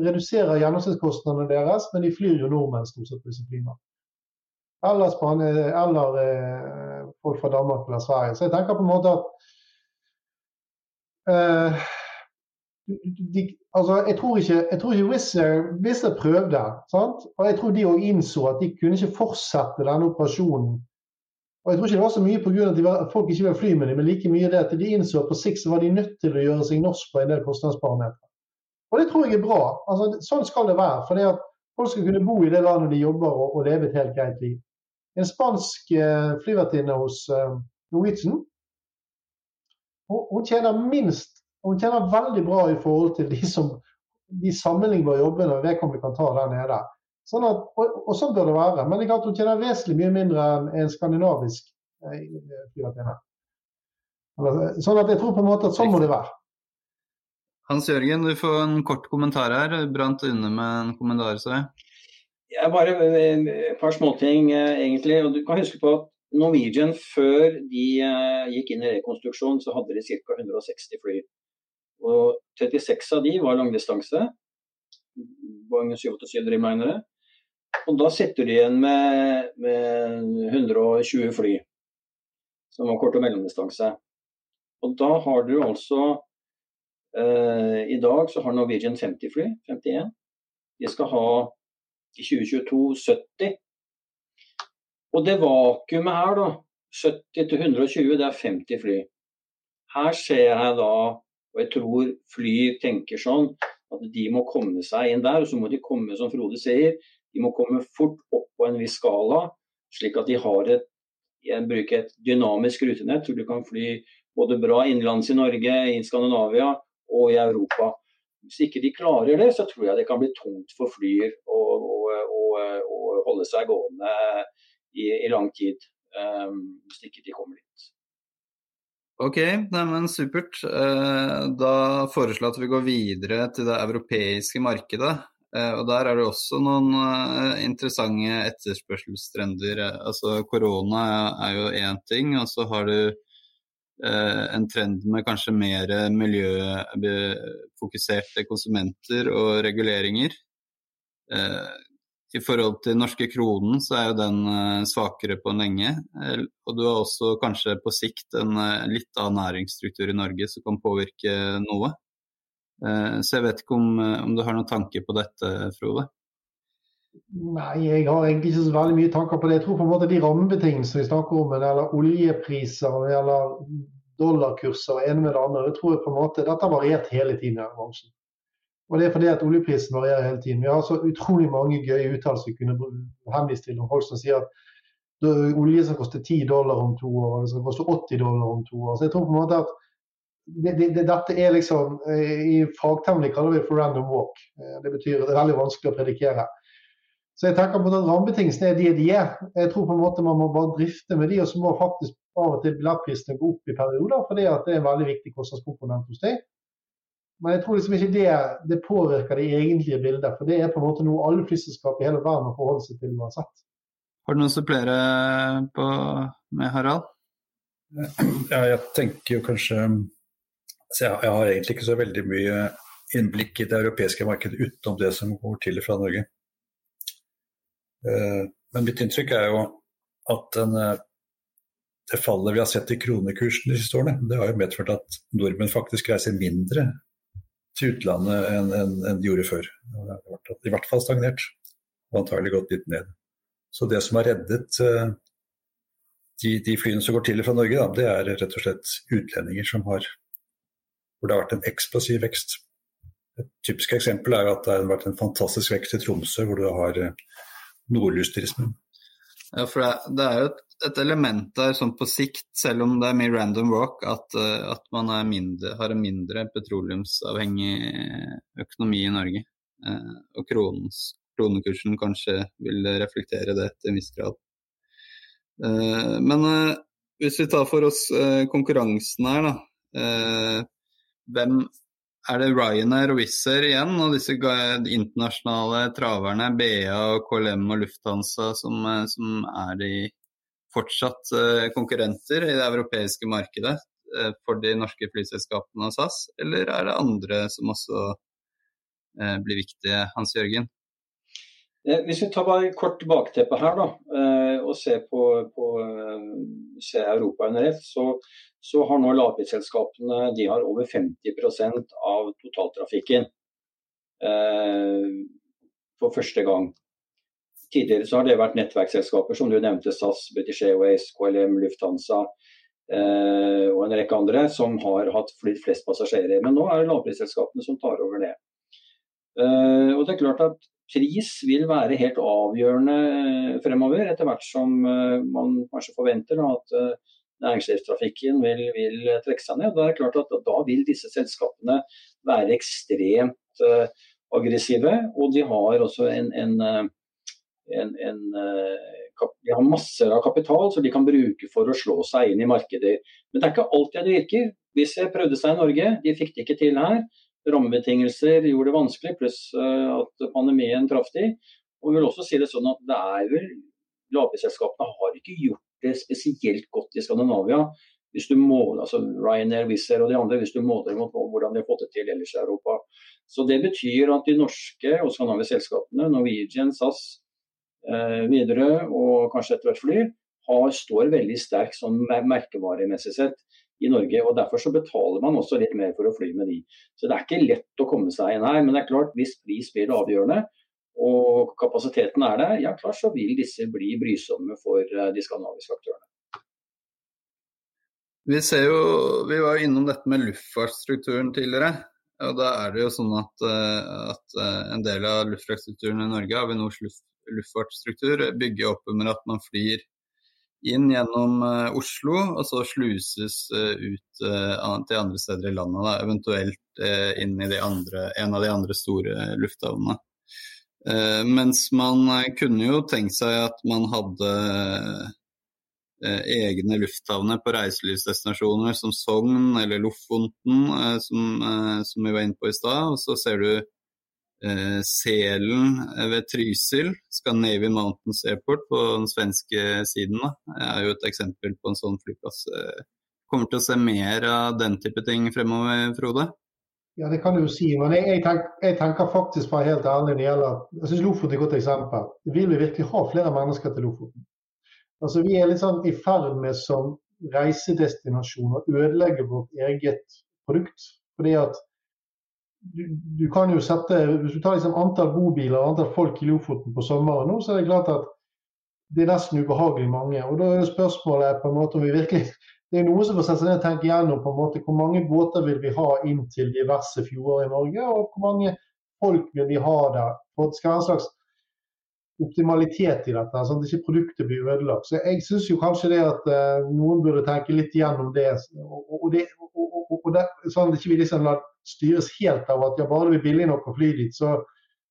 Reduserer gjennomsnittskostnadene deres, men de flyr jo nordmenn stort sett på disse flyene. Eller, Span eller eh, folk fra Danmark eller Sverige. Så jeg tenker på en måte at eh, de, altså, jeg tror ikke, jeg tror ikke Wizz Air prøvde. Sant? Og jeg tror de òg innså at de kunne ikke fortsette denne operasjonen. Og Jeg tror ikke det var så mye pga. at var, folk ikke ville fly med dem, men like mye det at de innså at på sikt var de nødt til å gjøre seg norsk på en del kostnadsparametere. Og det tror jeg er bra. Altså, sånn skal det være. For det at folk skal kunne bo i det landet de jobber og, og leve et helt greit liv. En spansk eh, flyvertinne hos eh, Norwegian hun, tjener minst hun tjener veldig bra i forhold til de, som, de sammenlignbare jobbene vedkommende kan ta der nede. Sånn at, og, og, sånn bør det være. Men det er klart hun tjener vesentlig mye mindre enn en skandinavisk eh, flyvertinne. Sånn at jeg tror på en måte at sånn må det være. Hans Jørgen, du får en kort kommentar her. Brant inne med en kommentar. Så. Ja, bare eh, et par småting, eh, egentlig. Og du kan huske på at Norwegian, før de gikk inn i rekonstruksjon, så hadde de ca. 160 fly. Og 36 av de var langdistanse. Boeing 787 Dreamlinere. Og da sitter de igjen med, med 120 fly som var kort- og mellomdistanse. Og da har du altså eh, I dag så har Norwegian 50 fly. 51. De skal ha i 2022 70. Og det vakuumet her, da, 70 til 120, det er 50 fly. Her ser jeg da og jeg tror fly tenker sånn at de må komme seg inn der. Og så må de komme, som Frode sier, de må komme fort opp på en viss skala. Slik at de har et, jeg bruker et dynamisk rutenett, så du kan fly både bra innenlands i Norge, i Skandinavia og i Europa. Hvis ikke de klarer det, så tror jeg det kan bli tungt for flyer å, å, å, å holde seg gående i, i lang tid. Um, hvis ikke de kommer dit. Ok, neimen supert. Eh, da foreslår jeg at vi går videre til det europeiske markedet. Eh, og Der er det også noen eh, interessante etterspørselstrender. Altså Korona er jo én ting, og så har du en trend med kanskje mer miljøfokuserte konsumenter og reguleringer. I forhold til norske kronen så er jo den eh, svakere på lenge. Og du har også kanskje på sikt en eh, litt annen næringsstruktur i Norge som kan påvirke noe. Eh, så jeg vet ikke om, om du har noen tanker på dette, Frode? Nei, jeg har egentlig ikke så veldig mye tanker på det. Jeg tror på en måte de rammebetingelsene vi snakker om, eller oljepriser eller dollarkurser og ene med det andre, jeg tror på en måte, dette har variert hele tiden i bransjen. Og det er fordi at oljeprisen varierer hele tiden. Vi har så utrolig mange gøye uttalelser vi kunne henvist til om folk som sier at olje som koster 10 dollar om to år, og det skal koster 80 dollar om to år. Så jeg tror på en måte at det, det, det, dette er liksom I fagtermini kaller vi det for random walk. Eh, det betyr at det er veldig vanskelig å predikere. Så jeg tenker på at Rammebetingelsene er de de er. Jeg tror på en måte man må bare drifte med de, og så må faktisk av og til billettprisene gå opp i perioder, fordi at det er en veldig viktig kostnadskomponent hos deg. Men jeg tror liksom ikke det, det, påvirker det egentlige bildet, for det er på en måte noe alle flyselskap i hele verden må forholde seg til uansett. Har du noe å supplere på med Harald? Ja, jeg tenker jo kanskje altså jeg, jeg, har egentlig ikke så veldig mye innblikk i det europeiske markedet utenom det som går til fra Norge. Eh, men mitt inntrykk er jo at den, eh, det fallet vi har sett i kronekursen de siste årene, det har jo medført at nordmenn faktisk reiser mindre til utlandet enn en, en de gjorde før. I hvert fall stagnert, og antagelig gått litt ned. Så det som har reddet uh, de, de, flyene som går til og fra Norge, da, det er rett og slett utlendinger som har hvor det har vært en eksplosiv vekst. Et typisk eksempel er at det har vært en fantastisk vekst i Tromsø, hvor du har uh, nordlysturismen. Ja, for det, det, er jo et, et, element der sånn på sikt, selv om det er mye random walk, at, uh, at man mindre, har en mindre petroleumsavhengig økonomi i Norge. Eh, og kronens kronekursen kanskje vil reflektere det til en viss grad. Eh, men eh, hvis vi tar for oss eh, konkurransen her, da. Hvem er det Ryanair og Wizz Air igjen, og disse internasjonale traverne BA og KLM og Lufthansa som, som er de fortsatt konkurrenter i det europeiske markedet for de norske flyselskapene og SAS, eller er det andre som også blir viktige, Hans Jørgen? Eh, hvis vi tar bare kort bakteppe her da, eh, og ser på, på eh, ser Europa under så, så, har nå lavprisselskapene de har over 50% av totaltrafikken eh, for første gang. Tidligere så har det vært nettverksselskaper som du nevnte, SAS, British Airways, KLM, Lufthansa eh, og en rekke andre som har hatt flydd flest passasjerer. Men nå er det lavprisselskapene som tar over det. Eh, og det er klart at pris vil være helt avgjørende eh, fremover, etter hvert som eh, man kanskje forventer at eh, næringslivstrafikken vil, vil, trekke seg ned. Da er det klart at da vil disse selskapene være ekstremt aggressive. Og de har også en, en, en, en de har masser av kapital som de kan bruke for å slå seg inn i markeder. Men det er ikke alltid det virker. Jeg prøvde seg i Norge, de fikk det ikke til her rammebetingelser gjorde det vanskelig, pluss eh, at pandemien traff de. Og vi vil også si det sånn at det er vel Lavprisselskapene har ikke gjort det spesielt godt i Skandinavia. Hvis du måler, altså Ryanair, Wizz og de andre, hvis du måler mot hvordan de har fått det til ellers i Europa. Så Det betyr at de norske og skandinaviske selskapene, Norwegian, SAS, eh, Widerøe og kanskje etter hvert Fly, har, står veldig sterkt sånn merkevaremessig sett i Norge. og Derfor så betaler man også litt mer for å fly med de. Så Det er ikke lett å komme seg inn her. Men det er klart, hvis pris blir avgjørende og kapasiteten er der, ja klart så vil disse bli brysomme for eh, de skandinaviske aktørene. Vi ser jo, vi var innom dette med luftfartsstrukturen tidligere. og Da er det jo sånn at, eh, at eh, en del av luftfartsstrukturen i Norge, Avinors luftfartsstruktur, bygger opp under at man flyr inn gjennom uh, Oslo, og så sluses uh, ut uh, til andre steder i landet. Da, eventuelt inn i andre, en av de andre store lufthavnene. mens man kunne jo tenkt seg at man hadde egne lufthavner på reiselivsdestinasjoner som Sogn eller Lofoten, som, som vi var inne på i stad. Og så ser du eh, Selen ved Trysil, Scandinavian Mountains Airport på den svenske siden, da, er jo et eksempel på en sånn flyplass. Eh, kommer til å se mer av den type ting fremover, Frode? Ja, det kan du jo si. Men jeg, jeg, tenker, jeg tenker faktisk bare helt ærlig når det gjelder Jeg syns Lofoten er et godt eksempel. Vil vi virkelig ha flere mennesker til Lofoten? Altså, Vi er litt sånn i ferd med som reisedestinasjon å ødelegge vårt eget produkt. Fordi at du, du, kan jo sette Hvis du tar liksom antall bobiler og antall folk i Lofoten på sommeren nå, så er det klart at det er nesten ubehagelig mange. Og da er det spørsmålet på en måte om vi virkelig Det er noe som får sette seg ned og tenke gjennom på en måte hvor mange båter vil vi ha inn til diverse fjorder i Norge, og hvor mange folk vil vi ha der. For det skal være en slags optimalitet i dette, sånn at ikke produktet blir ødelagt. Så Jeg syns kanskje det at uh, noen burde tenke litt gjennom det. Og, og, det, og, og det, sånn at ikke vi liksom lar styres helt av at ja, bare det blir billig nok å fly dit, så,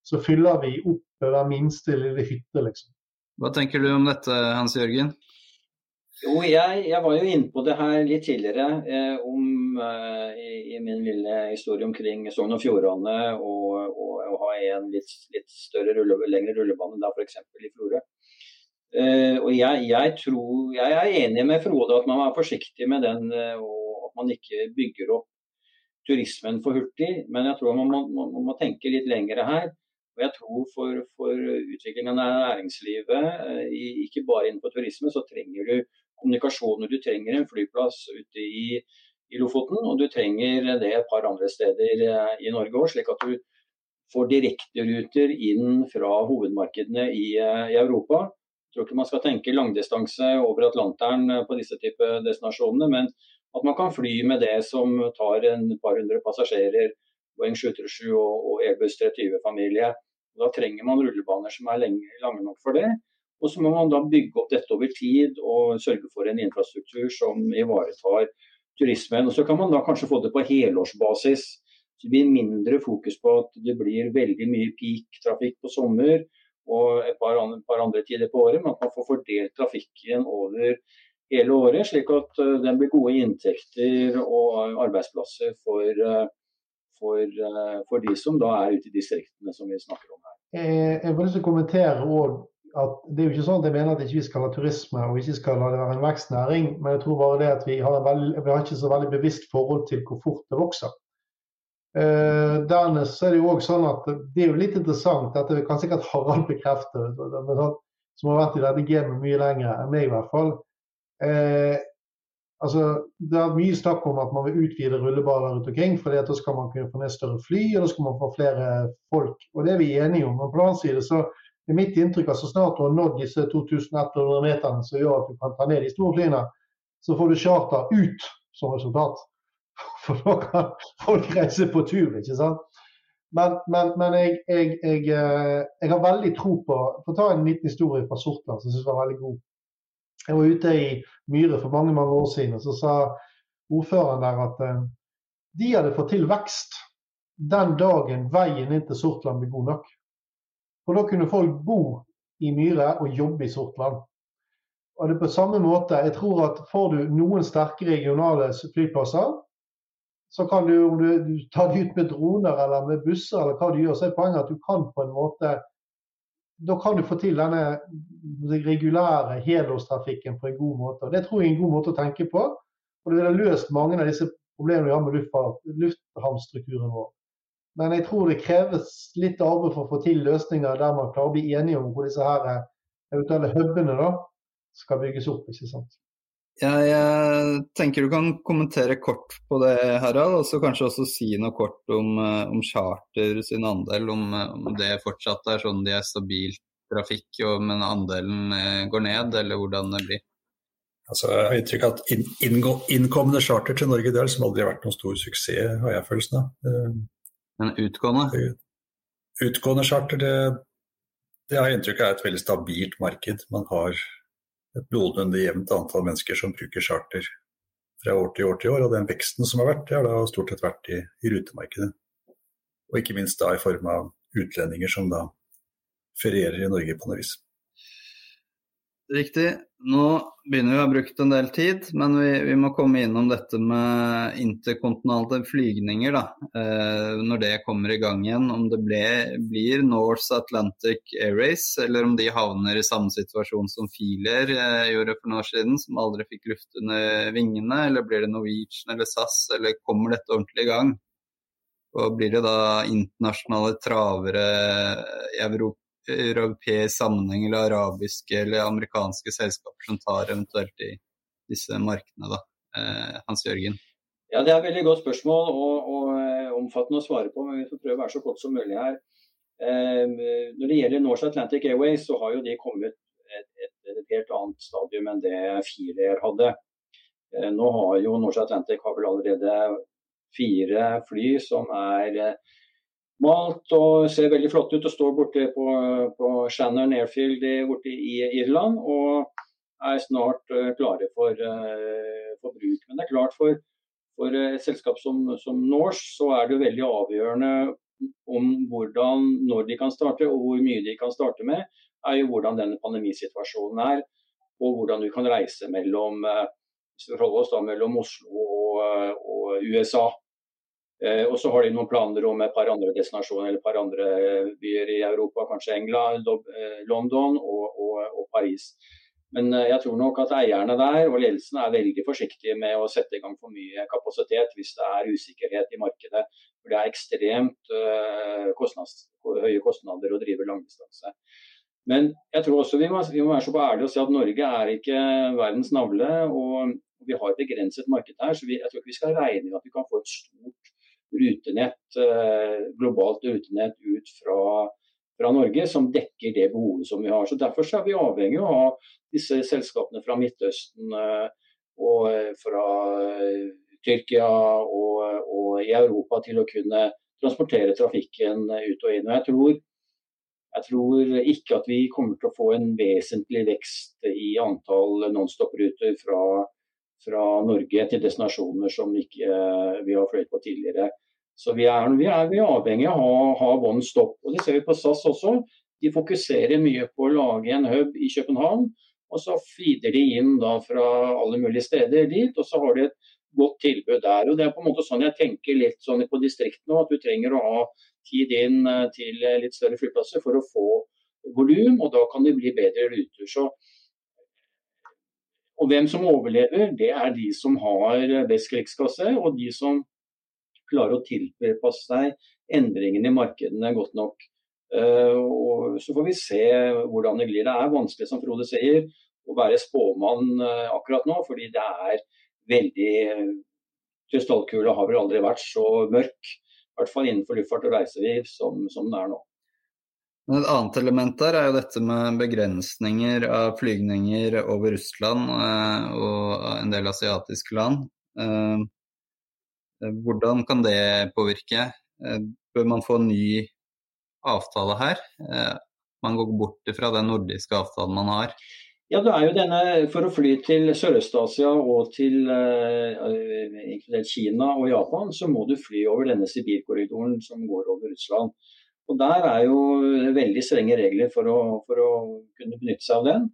så fyller vi opp hver minste lille hytte, liksom. Hva tenker du om dette, Hans Jørgen? Jo, jeg, jeg var jo inne på det her litt tidligere eh, om, eh, i, i, min lille historie omkring Sogn og Fjordane og, og ha en litt, litt større rulle, lengre rullebane da f.eks. i Florø. Eh, og jeg, jeg, tror, jeg er enig med Frode at man er forsiktig med den, eh, og at man ikke bygger opp turismen for hurtig. Men jeg tror man må, man, må tenke litt lengre her. Og jeg tror for, for utviklingen av næringslivet, eh, ikke bare innenfor turisme, så trenger du kommunikasjoner. Du trenger en flyplass ute i, i Lofoten, og du trenger det et par andre steder eh, i Norge òg, slik at du får direkteruter inn fra hovedmarkedene i, eh, i, Europa. Jeg tror ikke man skal tenke langdistanse over Atlanteren på disse type destinasjonene, men at man kan fly med det som tar en par hundre passasjerer, Boeing 737 og, og Airbus 320-familie. Da trenger man rullebaner som er lenge, lange nok for det. Og så må man da bygge opp dette over tid og sørge for en infrastruktur som ivaretar turismen. Og Så kan man da kanskje få det på helårsbasis. Så det blir mindre fokus på at det blir veldig mye peak-trafikk på sommer og et par andre, par andre, tider på året, men at man får fordelt trafikken over hele året, slik at uh, den blir gode inntekter og arbeidsplasser for, uh, for, uh, for, de som da er ute i distriktene som vi snakker om her. Eh, jeg vil lyst kommentere at det er jo ikke sånn at jeg mener at vi ikke skal ha turisme og ikke skal la det være en vekstnæring, men jeg tror bare det at vi har, veldig, vi har ikke så veldig bevisst forhold til hvor fort det vokser. Uh, dernest er det jo også sånn at det er jo litt interessant, dette kan sikkert Harald bekrefte, sånn, som har vært i dette gamet mye lenger enn meg i hvert fall. Uh, altså, Det er mye snakk om at man vil utvide rullebaner rundt omkring, for da skal man kunne få ned større fly og da skal man få flere folk. og Det er vi enige om. Men på den annen side så er mitt inntrykk at så snart du har nådd disse 2100 meterne som gjør at du kan ta ned de store flyene, så får du charter ut som resultat. [laughs] For da kan folk reise på tur, ikke sant. Men, men, men jeg, jeg, jeg, eh, jeg, har veldig tro på For ta en liten historie fra Sortland som jeg syns var veldig god. Jeg var ute i Myhre for mange mange år siden, og så sa ordføreren der at eh, de hadde fått til vekst den dagen veien inn til Sortland ble god nok. For da kunne folk bo i Myhre og jobbe i Sortland. Og det er på samme måte, jeg tror at Får du noen sterke regionale flyplasser, så kan du, om du, du tar de ut med droner eller med busser, eller hva du gjør, så er poenget at du kan på en måte da kan du få til denne regulære helårstrafikken på en god måte. Det tror jeg er en god måte å tenke på. Og det ville løst mange av disse problemene vi har med lufthavnstrukturen vår. Men jeg tror det kreves litt arbeid for å få til løsninger der man klarer å bli enige om hvor disse her eh, eventuelle hubene da, skal bygges opp. ikke sant? Jeg tenker du kan kommentere kort på det, Harald, og så kanskje også si noe kort om, eh, om charter sin andel. Om, eh, om, det fortsatt er sånn de er stabilt trafikk, og, men andelen eh, går ned, eller hvordan det blir? Altså, jeg har inntrykk av at inn, innkommende charter til Norge det har liksom aldri vært noen stor suksess, har jeg følelsen av. Men utgående? Utgående charter, det, det har jeg inntrykk av er et veldig stabilt marked. Man har et noenlunde jevnt antall mennesker som bruker charter fra år til år til år. Og den veksten som har vært, det har da stort sett vært i, i rutemarkedet. Og ikke minst da i form av utlendinger som da ferierer i Norge på noe vis. Riktig. Nå begynner vi å ha brukt en del tid, men vi, vi må komme innom dette med interkontinentale flygninger. Da. Eh, når det kommer i gang igjen. Om det ble, blir North Atlantic Airways, eller om de havner i samme situasjon som Filier eh, gjorde for noen år siden, som aldri fikk luft under vingene. Eller blir det Norwegian eller SAS, eller kommer dette ordentlig i gang? Og blir det da internasjonale travere i Europa? Europeisk sammenheng eller arabiske eller amerikanske selskaper som tar eventuelt i disse markedene, da. Eh, Hans Jørgen? Ja, Det er et veldig godt spørsmål og, og uh, omfattende å svare på, men vi får prøve å være så kort som mulig her. Når det gjelder North Atlantic Airways, så har jo de kommet et, et, et helt annet stadium enn det Filer hadde. Uh, nå har jo North Atlantic har vel allerede fire fly som er malt og ser veldig flott ut og står borte på, på Shannon Airfield borte i Irland. Og er snart uh, klare for, uh, for, bruk. Men det er klart for, for et selskap som, som Norse så er det veldig avgjørende om hvordan, når de kan starte og hvor mye de kan starte med, er jo hvordan denne pandemisituasjonen er. Og hvordan du kan reise mellom, eh, mellom Oslo og, eh, og USA. Eh, og så har de noen planer om et par andre destinasjoner eller et par andre byer i Europa, kanskje England, London og, og, og Paris. Men jeg tror nok at eierne der og ledelsen er veldig forsiktige med å sette i gang for mye kapasitet hvis det er usikkerhet i markedet. For det er ekstremt kostnads, høye kostnader å drive langdistanse. Men jeg tror også vi må, vi må være så ærlige og si at Norge er ikke verdens navle. og Vi har et begrenset marked her, så vi, jeg tror ikke vi skal regne med at vi kan få et stort rutenett, eh, globalt rutenett ut fra, fra, Norge som dekker det behovet som vi har. Så Derfor så er vi avhengig av disse selskapene fra Midtøsten eh, og eh, fra Tyrkia og, og i Europa til å kunne transportere trafikken ut og inn. Og jeg tror jeg tror ikke at vi kommer til å få en vesentlig vekst i antall nonstop-ruter fra, fra, Norge til destinasjoner som ikke vi har fløyet på tidligere. Så vi er, vi er, vi er avhengig av å ha, one stop. Og Det ser vi på SAS også. De fokuserer mye på å lage en hub i København. Og så feeder de inn fra alle mulige steder dit. Og så har de et godt tilbud der. Og Det er på en måte sånn jeg tenker litt sånn på distriktene, at du trenger å ha tid inn eh, til eh, litt større flyplasser for å få volum, og da kan det bli bedre ruter. Så, og hvem som overlever, det er de som har best krigskasse, og de som klarer å tilpasse seg endringene i markedene godt nok. Uh, og Så får vi se hvordan det blir. Det er vanskelig, som Frode sier, å være spåmann uh, akkurat nå, fordi det er veldig Krystallkula har vel aldri vært så mørk i hvert fall innenfor luftfart og reiseliv som, som det er nå. Et annet element der er jo dette med begrensninger av flygninger over Russland eh, og en del asiatiske land. Eh, hvordan kan det påvirke? Eh, bør man få en ny avtale her? Man går bort fra den nordiske avtalen man har. Ja, det er jo denne, For å fly til Sørøst-Asia og til inkludert Kina og Japan, så må du fly over denne Sibirkorridoren som går over Russland. Og Der er jo veldig strenge regler for å, for å kunne benytte seg av den,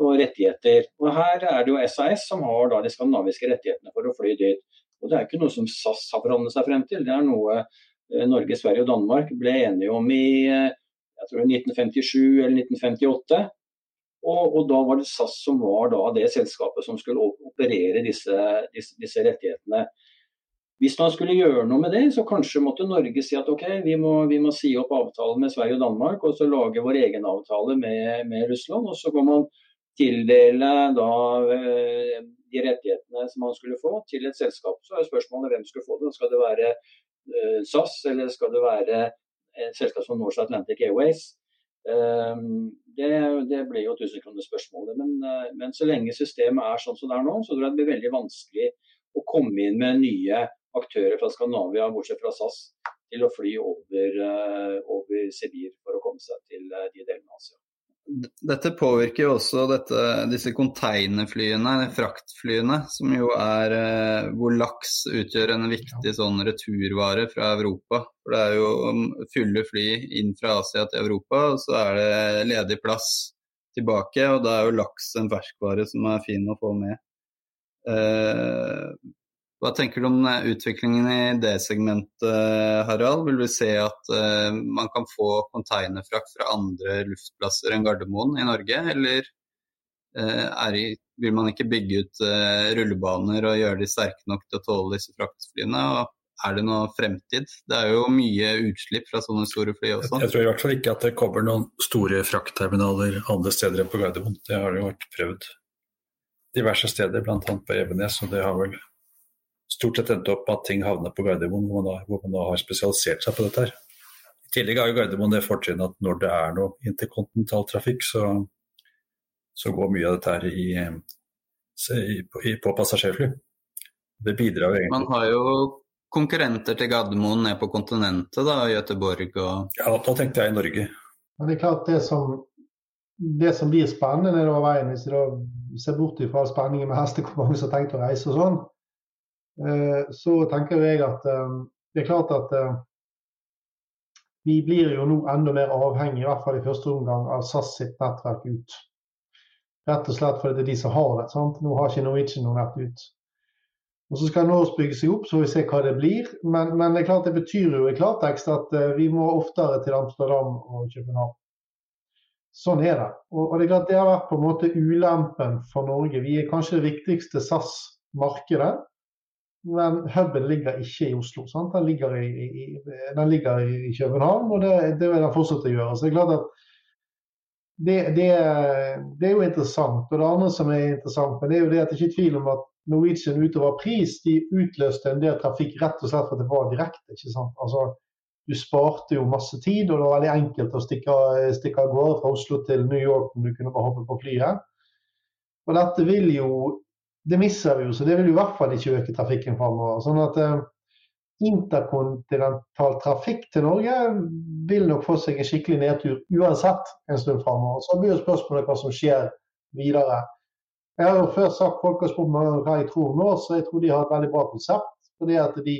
og rettigheter. Og Her er det jo SAS som har de skandinaviske rettighetene for å fly dit. Og Det er ikke noe som SAS har forhandlet seg frem til, det er noe uh, Norge, Sverige og Danmark ble enige om i uh, jeg tror 1957 eller 1958. Og, og, da var det SAS som var det selskapet som skulle operere disse, disse, disse, rettighetene. Hvis man skulle gjøre noe med det, så kanskje måtte Norge si at ok, vi må, vi må si opp avtalen med Sverige og Danmark og så lage vår egen avtale med, med Russland. Og så kan man tildele da eh, de rettighetene som man skulle få til et selskap. Så er spørsmålet hvem skulle få det. Skal det være uh, SAS eller skal det være et selskap som Norse Atlantic Airways? Ehm, det, det blir jo tusenkronersspørsmålet. Men, eh, men så lenge systemet er sånn som det er nå, så tror jeg det blir veldig vanskelig å komme inn med nye aktører fra Skandinavia, bortsett fra SAS, til å fly over, eh, over Sibir for å komme seg til eh, de delene av Asia. Dette påvirker jo også dette, disse konteinerflyene, fraktflyene, som jo er eh, hvor laks utgjør en viktig sånn returvare fra Europa. For det er jo fulle fly inn fra Asia til Europa, og så er det ledig plass tilbake. Og da er jo laks en ferskvare som er fin å få med. Eh, hva tenker du om eh, utviklingen i det segmentet, Harald? Vil vi se at uh, man kan få containerfrakt fra andre luftplasser enn Gardermoen i Norge, eller uh, i, vil man ikke bygge ut uh, rullebaner og gjøre de sterke nok til å tåle disse fraktflyene? Og er det noe fremtid? Det er jo mye utslipp fra sånne store fly også. Jeg tror i hvert fall ikke at det kommer noen store fraktterminaler andre steder enn på Gardermoen. Det har jo vært prøvd diverse steder, bl.a. på Evenes, og det har vel stort sett endte opp med at ting havner på Gardermoen, hvor man, da, hvor man da har spesialisert seg på dette. her. I tillegg har jo Gardermoen det fortrinnet at når det er noe interkontinentaltrafikk, så, så går mye av dette her i, i, i, på passasjerfly. Det bidrar jo egentlig Man har jo konkurrenter til Gardermoen ned på kontinentet, da, Gøteborg og Ja, da tenkte jeg i Norge. Men det er klart det som, det som blir spennende nedover veien, hvis du ser bort fra spenningen med hestekonkurranse og tenkt å reise og sånn, så tenker jeg at eh, det er klart at eh, vi blir jo nå enda mer avhengig, i hvert fall i første omgang, av SAS sitt nettverk ut. Rett og slett fordi det er de som har det. sant? Nå har ikke Norwegian noe nett ut. Og Så skal Norse bygge seg opp, så får vi se hva det blir. Men, men, det er klart det betyr jo i klartekst at vi må oftere til Amsterdam og København. Sånn er det. Og, og, det er klart det har vært på en måte ulempen for Norge. Vi er kanskje det viktigste SAS-markedet. Men huben ligger ikke i Oslo. Sant? Den ligger i, i, den ligger i København, og det, det, vil den fortsette å gjøre. Så det er klart at det, det, det, er jo interessant. Og det andre som er interessant, men det er jo det at det ikke er tvil om at Norwegian utover pris de utløste en del trafikk rett og slett for at det var direkte. ikke sant? Altså, Du sparte jo masse tid, og det var veldig enkelt å stikke, stikke av gårde fra Oslo til New York om du kunne bare hoppe på flyet. Og dette vil jo det misser vi jo, så det vil jo i hvert fall ikke øke trafikken framover. Sånn at eh, interkontinental trafikk til Norge vil nok få seg en skikkelig nedtur uansett en stund framover. Så blir jo spørsmålet hva som skjer videre. Jeg har jo før sagt folk har spurt meg hva jeg tror nå, så jeg tror de har et veldig bra konsept. fordi at de,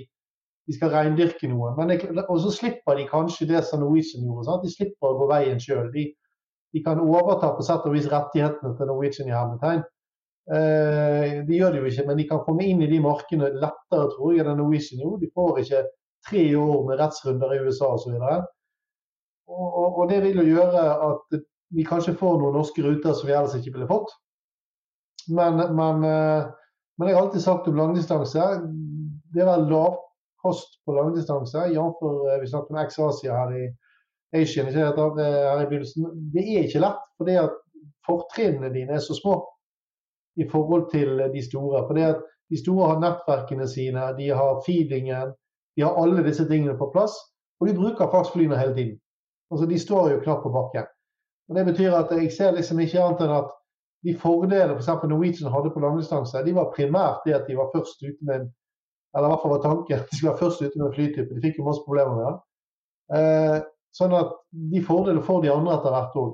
de skal reindyrke noe. Og så slipper de kanskje det som Norwegian gjorde. Sant? De slipper å gå veien sjøl. De, de, kan overta på sett og vis rettighetene til Norwegian i hermetegn. Eh, de gjør det jo ikke, men de kan komme inn i de markedene lettere tror jeg, enn Norwegian gjorde. De får ikke tre år med rettsrunder i USA osv. Og, og, og det vil jo gjøre at vi kanskje får noen norske ruter som vi ellers ikke ville fått. Men, men, eh, men jeg har alltid sagt om langdistanse Det er vel lavkost på langdistanse, jf. Eh, vi snakket om X-Asia her i Asian, her i begynnelsen. Det er ikke lett, fordi at fortrinnene dine er så små i forhold til de store. For det at De store har nettverkene sine, de har feedingen, de har alle disse tingene på plass. Og de bruker faktisk flyene hele tiden. Altså De står jo knapt på bakken. Og Det betyr at jeg ser liksom ikke annet enn at de fordelene f.eks. For Norwegian hadde på langdistanse, de var primært det at de var først ute med en eller i hvert fall var tanken de skulle være først ute med en flytype. De fikk jo masse problemer med det. Eh, sånn at de fordelene får de andre etter hvert òg.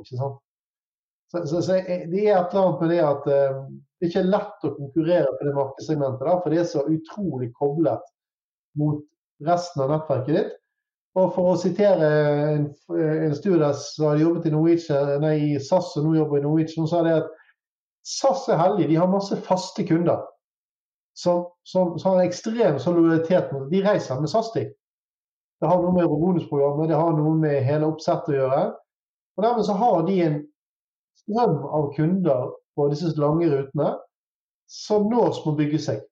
Så, så, så, det er et eller annet med det at det ikke er lett å konkurrere på det markedssegmentet, da, for det er så utrolig koblet mot resten av nettverket ditt. Og For å sitere en, en studie som hadde jobbet i Norwegian, nei, i SAS og nå jobber i Norwegian, så sa det at SAS er heldige. De har masse faste kunder som, som, som har ekstrem solidaritet mot De reiser med SAS, de. Det har noe med bonusprogrammet, det har noe med hele oppsettet å gjøre. Og Dermed så har de en strøm av kunder på disse lange rutene som nå må bygge seg.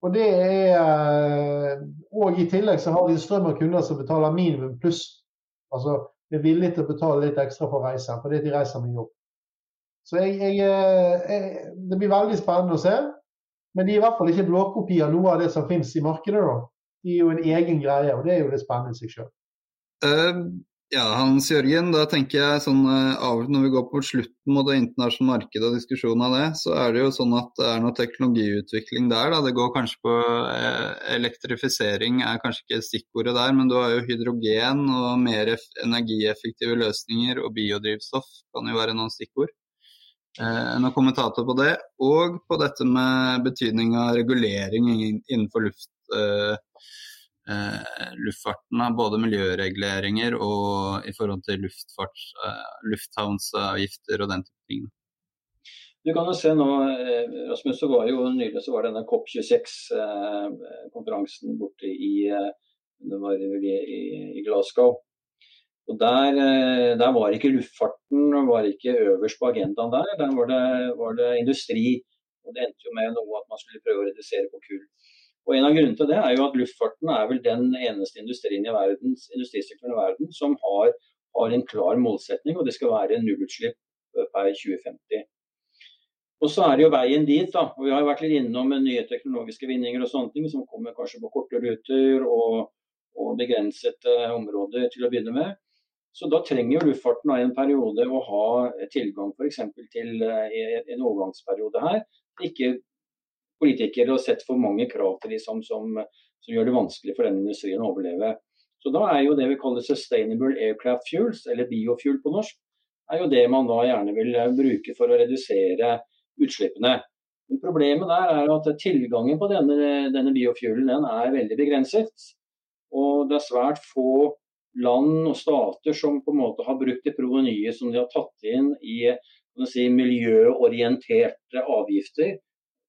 Og det er Og i tillegg så har de strøm av kunder som betaler minimum pluss. Altså er villige til å betale litt ekstra for reisen, fordi de reiser med jobb. Så jeg, jeg, jeg, Det blir veldig spennende å se. Men de er i hvert fall ikke blåkopi av noe av det som finnes i markedet. da. De er jo en egen greie, og det er jo det spennende i seg sjøl. Ja, Hans Jørgen, da tenker jeg sånn eh, når vi går på slutten mot det internasjonale markedet og diskusjonen av det, så er det jo sånn at det er noe teknologiutvikling der. da, Det går kanskje på eh, elektrifisering er kanskje ikke stikkordet der, men du har jo hydrogen og mer energieffektive løsninger og biodrivstoff kan jo være noen stikkord. Eh, noen kommentator på det, og på dette med betydning av regulering innenfor luft. Eh, luftfarten av både miljøreguleringer og i forhold til luftfarts, eh, lufthavnsavgifter og den type ting. Du kan jo se nå, eh, Rasmus, så var jo nylig så var denne COP26-konferansen eh, borte i, eh, i, i Glasgow. Og der, der, var ikke luftfarten var ikke øverst på agendaen der. Der var det, var det industri. Og det endte jo med noe at man skulle prøve å redusere på kull. Og En av grunnene til det er jo at luftfarten er vel den eneste industrien i verden, industrisektoren i verden som har, har, en klar målsetning, og det skal være nullutslipp eh, per 2050. Og så er det jo veien dit. da, og Vi har jo vært litt innom nye teknologiske vinninger og sånne ting, som kommer kanskje på korte ruter og, og begrensede områder til å begynne med. Så da trenger jo luftfarten i en periode å ha tilgang f.eks. til eh, en overgangsperiode her. Ikke politikere og sett for mange krav til de som, som, som, gjør det vanskelig for den industrien å overleve. Så da er jo det vi kaller sustainable aircraft fuels, eller biofuel på norsk, er jo det man da gjerne vil eh, bruke for å redusere utslippene. Men problemet der er at tilgangen på denne, denne biofuelen den er veldig begrenset. Og det er svært få land og stater som på en måte har brukt det provenyet som de har tatt inn i si, miljøorienterte avgifter.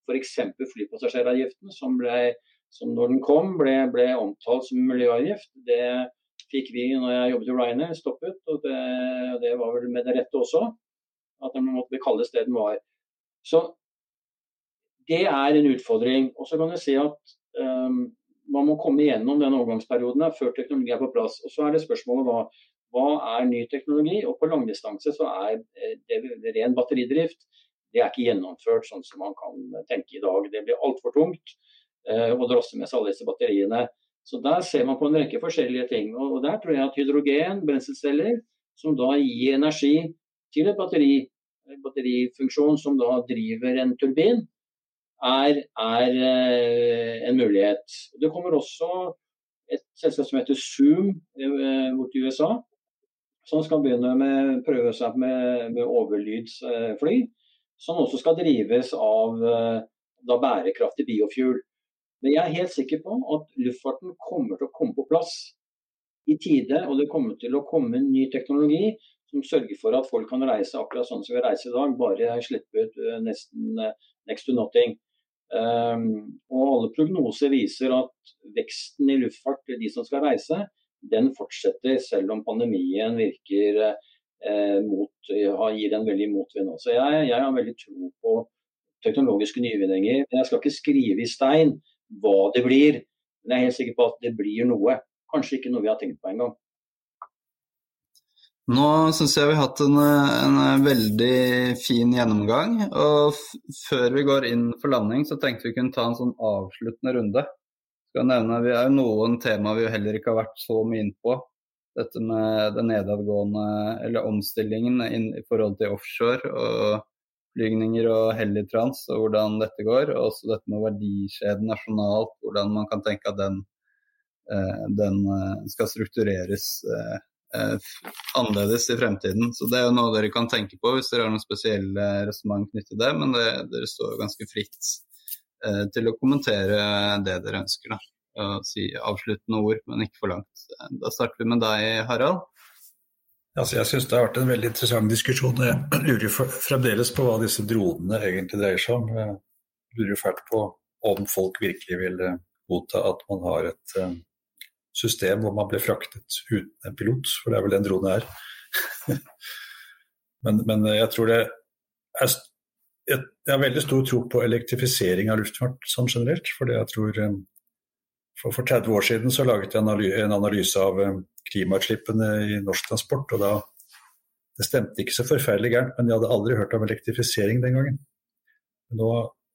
F.eks. flypassasjeravgiften, som, ble, som når den kom ble, ble omtalt som miljøavgift. Det fikk vi når jeg jobbet i Ryanair, stoppet. Og det, det, var vel med det rette også. At den måtte kalles det den var. Så det er en utfordring. Og så kan jeg si at um, man må komme igjennom den overgangsperioden før teknologi er på plass. Og Så er det spørsmålet da hva er ny teknologi? Og på langdistanse så er eh, det ren batteridrift. Det er ikke gjennomført sånn som man kan tenke i dag. Det blir altfor tungt eh, å drosse med seg alle disse batteriene. Så der ser man på en rekke forskjellige ting. Og der tror jeg at hydrogen, brenselceller, som da gir energi til et batteri, en batterifunksjon som da driver en turbin, er, er eh, en mulighet. Det kommer også et selskap som heter Zoom borti USA, som skal begynne med prøve seg med, med overlydsfly. Som også skal drives av eh, da, bærekraftig biofuel. Men jeg er helt sikker på at luftfarten kommer til å komme på plass i tide. Og det kommer til å komme ny teknologi som sørger for at folk kan reise akkurat sånn som vi reiser i dag, bare slippe ut eh, nesten eh, next to nothing. Um, og alle prognoser viser at veksten i luftfart, de som skal reise, den fortsetter selv om pandemien virker mot, gir en veldig motvind. Så jeg, jeg, har veldig tro på teknologiske nyvinninger. Jeg skal ikke skrive i stein hva det blir, men jeg er helt sikker på at det blir noe. Kanskje ikke noe vi har tenkt på engang. Nå syns jeg vi har hatt en, en veldig fin gjennomgang. og Før vi går inn for landing, så tenkte vi kunne ta en sånn avsluttende runde skal nevne, Vi er jo noen tema vi heller ikke har vært så mye inn på. Dette med den nedadgående, eller omstillingen inn, i forhold til offshore og flygninger og helitrans og hvordan dette går. Og også dette med verdikjeden nasjonalt, hvordan man kan tenke at den, eh, den eh, skal struktureres eh, annerledes i fremtiden. Så Det er jo noe dere kan tenke på hvis dere har noen spesielle resonnement knyttet til det, men det, dere står jo ganske fritt Eh, til å kommentere det dere ønsker. Da. Og si avsluttende ord, men ikke for langt. Da starter vi med deg, Harald. Altså, jeg syns det har vært en veldig interessant diskusjon. Jeg lurer fremdeles på hva disse dronene egentlig dreier seg om. Jeg lurer fælt på om folk virkelig vil eh, godta at man har et eh, system hvor man blir fraktet uten en pilot, for det er vel det en drone er. [laughs] men, men, jeg tror det er jeg, har veldig stor tro på elektrifisering av luftfart sånn generelt. fordi jeg tror eh, for, for 30 år siden så laget jeg en analyse av eh, klimautslippene i norsk transport. og da Det stemte ikke så forferdelig gærent, men jeg hadde aldri hørt om elektrifisering den gangen. Nå,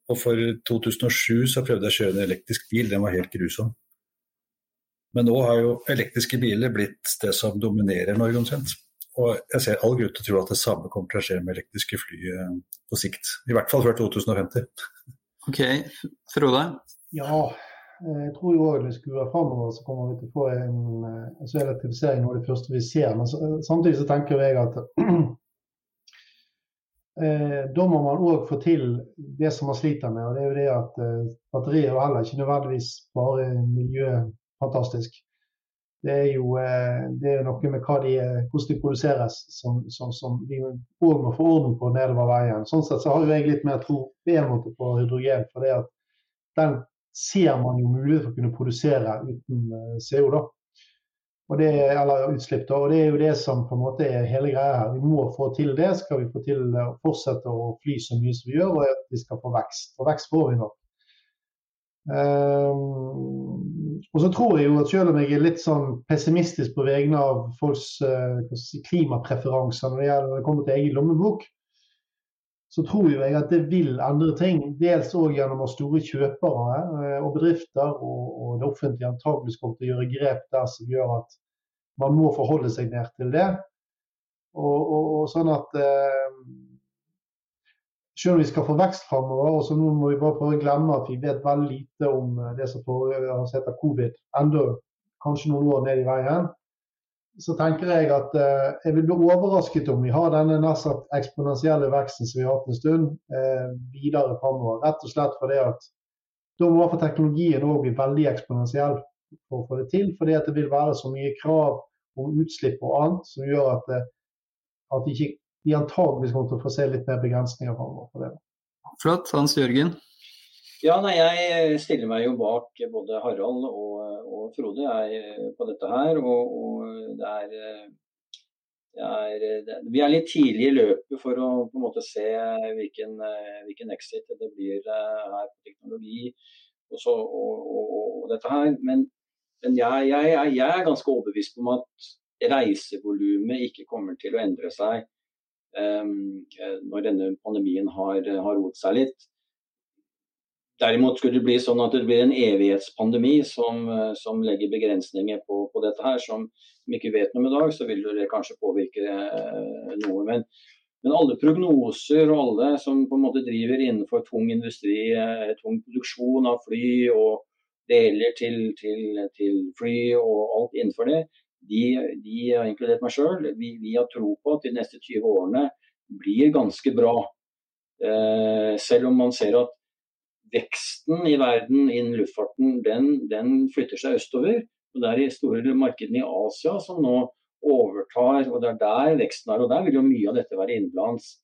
og For 2007 så prøvde jeg å kjøre en elektrisk bil, den var helt grusom. Men nå har jo elektriske biler blitt det som dominerer Norge omtrent. Og jeg ser all grunn til å tro at det samme kommer til å skje med elektriske fly eh, på sikt. I hvert fall før 2050. Ok, Frode? Ja, jeg tror jo òg det skulle være framover så kommer vi til å få en altså elektrifisering noe av det første vi ser. Men samtidig så tenker jeg at [clears throat] eh, da må man òg få til det som man sliter med. og det er jo det at eh, Batterier er heller ikke nødvendigvis bare miljøfantastisk det er jo eh, det er noe med de, hvordan de produseres som, som, som vi òg må få orden på nedover veien. Sånn sett så har jeg litt mer tro på hydrogen. For det at den ser man jo mulighet for å kunne produsere uten eh, CO. da. Det, eller utslipp. da, og Det er jo det som på en måte er hele greia her. Vi må få til det. Skal vi få til å fortsette å fly så mye som vi gjør, og at vi skal få vekst. Og vekst får vi nok. Um, og så tror jeg jo at selv om jeg er litt sånn pessimistisk på vegne av folks uh, klimapreferanser når det, gjelder, det kommer til egen lommebok, så tror jeg at det vil endre ting. Dels òg gjennom at store kjøpere uh, og bedrifter og, og, det offentlige antakeligvis kommer til å gjøre grep der som gjør at man må forholde seg mer til det. Og, og, og sånn at eh, selv om vi skal få vekst framover, så nå må vi bare prøve å glemme at vi vet veldig lite om eh, det som heter covid, enda kanskje noen år ned i veien, så tenker jeg at eh, jeg vil bli overrasket om vi har denne nær eksponentielle veksten som vi har hatt en stund, eh, videre framover. Rett og slett fordi at da må iallfall teknologien òg bli veldig eksponentiell. for å få det til. Fordi det vil være så mye krav om utslipp og annet som gjør at, det, at ikke, vi antageligvis kommer til å få se litt mer begrensninger framover på det. Flott. Hans Jørgen? Ja, nei, Jeg stiller meg jo bak både Harald og, og Frode jeg, på dette her. Og, og det er, det er det, Vi er litt tidlig i løpet for å på en måte se hvilken, hvilken exit det blir her på teknologi og, så, og, og dette her. Men, men jeg, jeg, jeg, er ganske overbevist om at reisevolumet ikke kommer til å endre seg um, når denne pandemien har, har roet seg litt. Derimot skulle det bli sånn at det blir en evighetspandemi som, som legger begrensninger på, på, dette her, som vi ikke vet noe om i dag, så vil det kanskje påvirke eh, noe. Men, men, alle prognoser og alle som på en måte driver innenfor tung industri, eh, tung produksjon av fly og deler til, til, til fly og alt innenfor det, de, de har inkludert meg sjøl, vi, vi, har tro på at de neste 20 årene blir ganske bra. Eh, selv om man ser at veksten i verden innen luftfarten den, den, flytter seg østover. og Det er de store markedene i Asia som nå overtar, og det er der veksten er. og Der vil jo mye av dette være innenlands.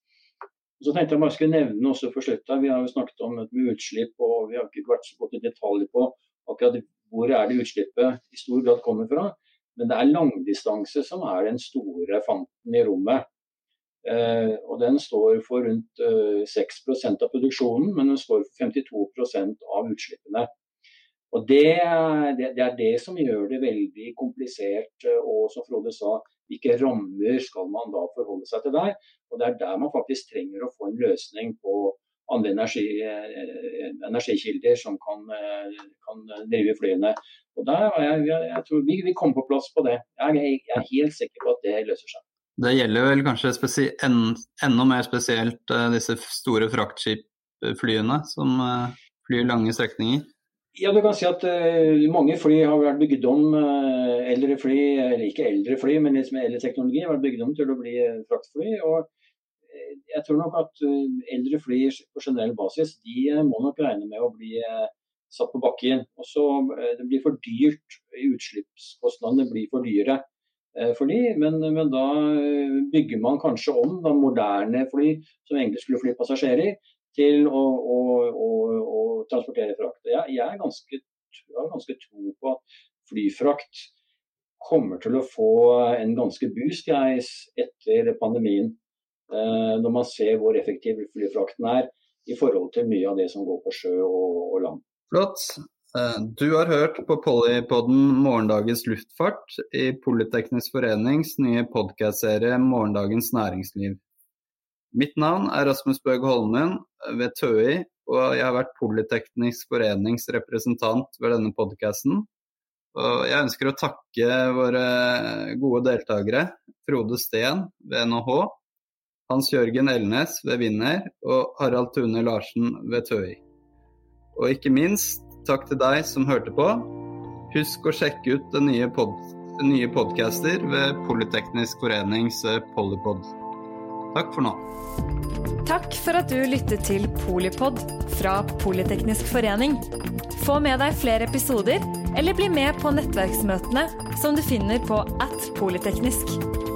Så tenkte jeg bare skulle nevne også for slutt Vi har jo snakket om utslipp, og vi har ikke vært så godt i detalj på akkurat hvor er det utslippet i stor grad kommer fra. Men det er langdistanse som er den store fanten i rommet. Eh, og Den står for rundt eh, 6% av produksjonen, men den står for 52% av utslippene. Og det, det, det, er det som gjør det veldig komplisert. Eh, og som Frode sa, hvilke rammer skal man da forholde seg til der? Og Det er der man faktisk trenger å få en løsning på andre energi, eh, energikilder som kan, eh, kan, drive flyene. Og der, jeg, jeg tror vi, vi kommer på plass på det. Jeg, jeg er helt sikker på at det løser seg. Det gjelder vel kanskje en, enda mer spesielt uh, disse store fraktskipflyene som uh, flyr lange strekninger? Ja, du kan si at uh, mange fly har vært bygd om, eldre fly, eller ikke eldre fly, men liksom eldre teknologi har vært bygd om til å bli fraktfly. og jeg tror nok at eldre fly på generell basis de må nok regne med å bli satt på bakken. Og så Det blir for dyrt, utslippskostnadene blir for dyre. Eh, for de, men, men, da eh, bygger man kanskje om da moderne fly som egentlig skulle fly passasjerer, til å, å, å, å transportere frakt. Jeg, jeg, ganske, jeg ganske tro på at flyfrakt kommer til å få en ganske boost jeg, etter pandemien. Eh, når man ser hvor effektiv flyfrakten er i forhold til mye av det som går på sjø og, og land. Flott. Eh, du har hørt på Polypodden Morgendagens luftfart i Politeknisk forenings nye podkastserie Morgendagens næringsliv. Mitt navn er Rasmus Bøg Holmen ved TØI, og jeg har vært Politeknisk forenings representant ved denne podkasten. Og jeg ønsker å takke våre gode deltakere, Frode Steen ved NHH, Hans Jørgen Elnes ved Vinner og Harald Tune Larsen ved TØI. Og ikke minst Takk til deg som hørte på. Husk å sjekke ut den nye, pod nye podcaster ved Politeknisk forenings eh, Polypod. Takk for nå. Takk for at du lyttet til Polipod fra Politeknisk forening. Få med deg flere episoder, eller bli med på nettverksmøtene som du finner på at polyteknisk.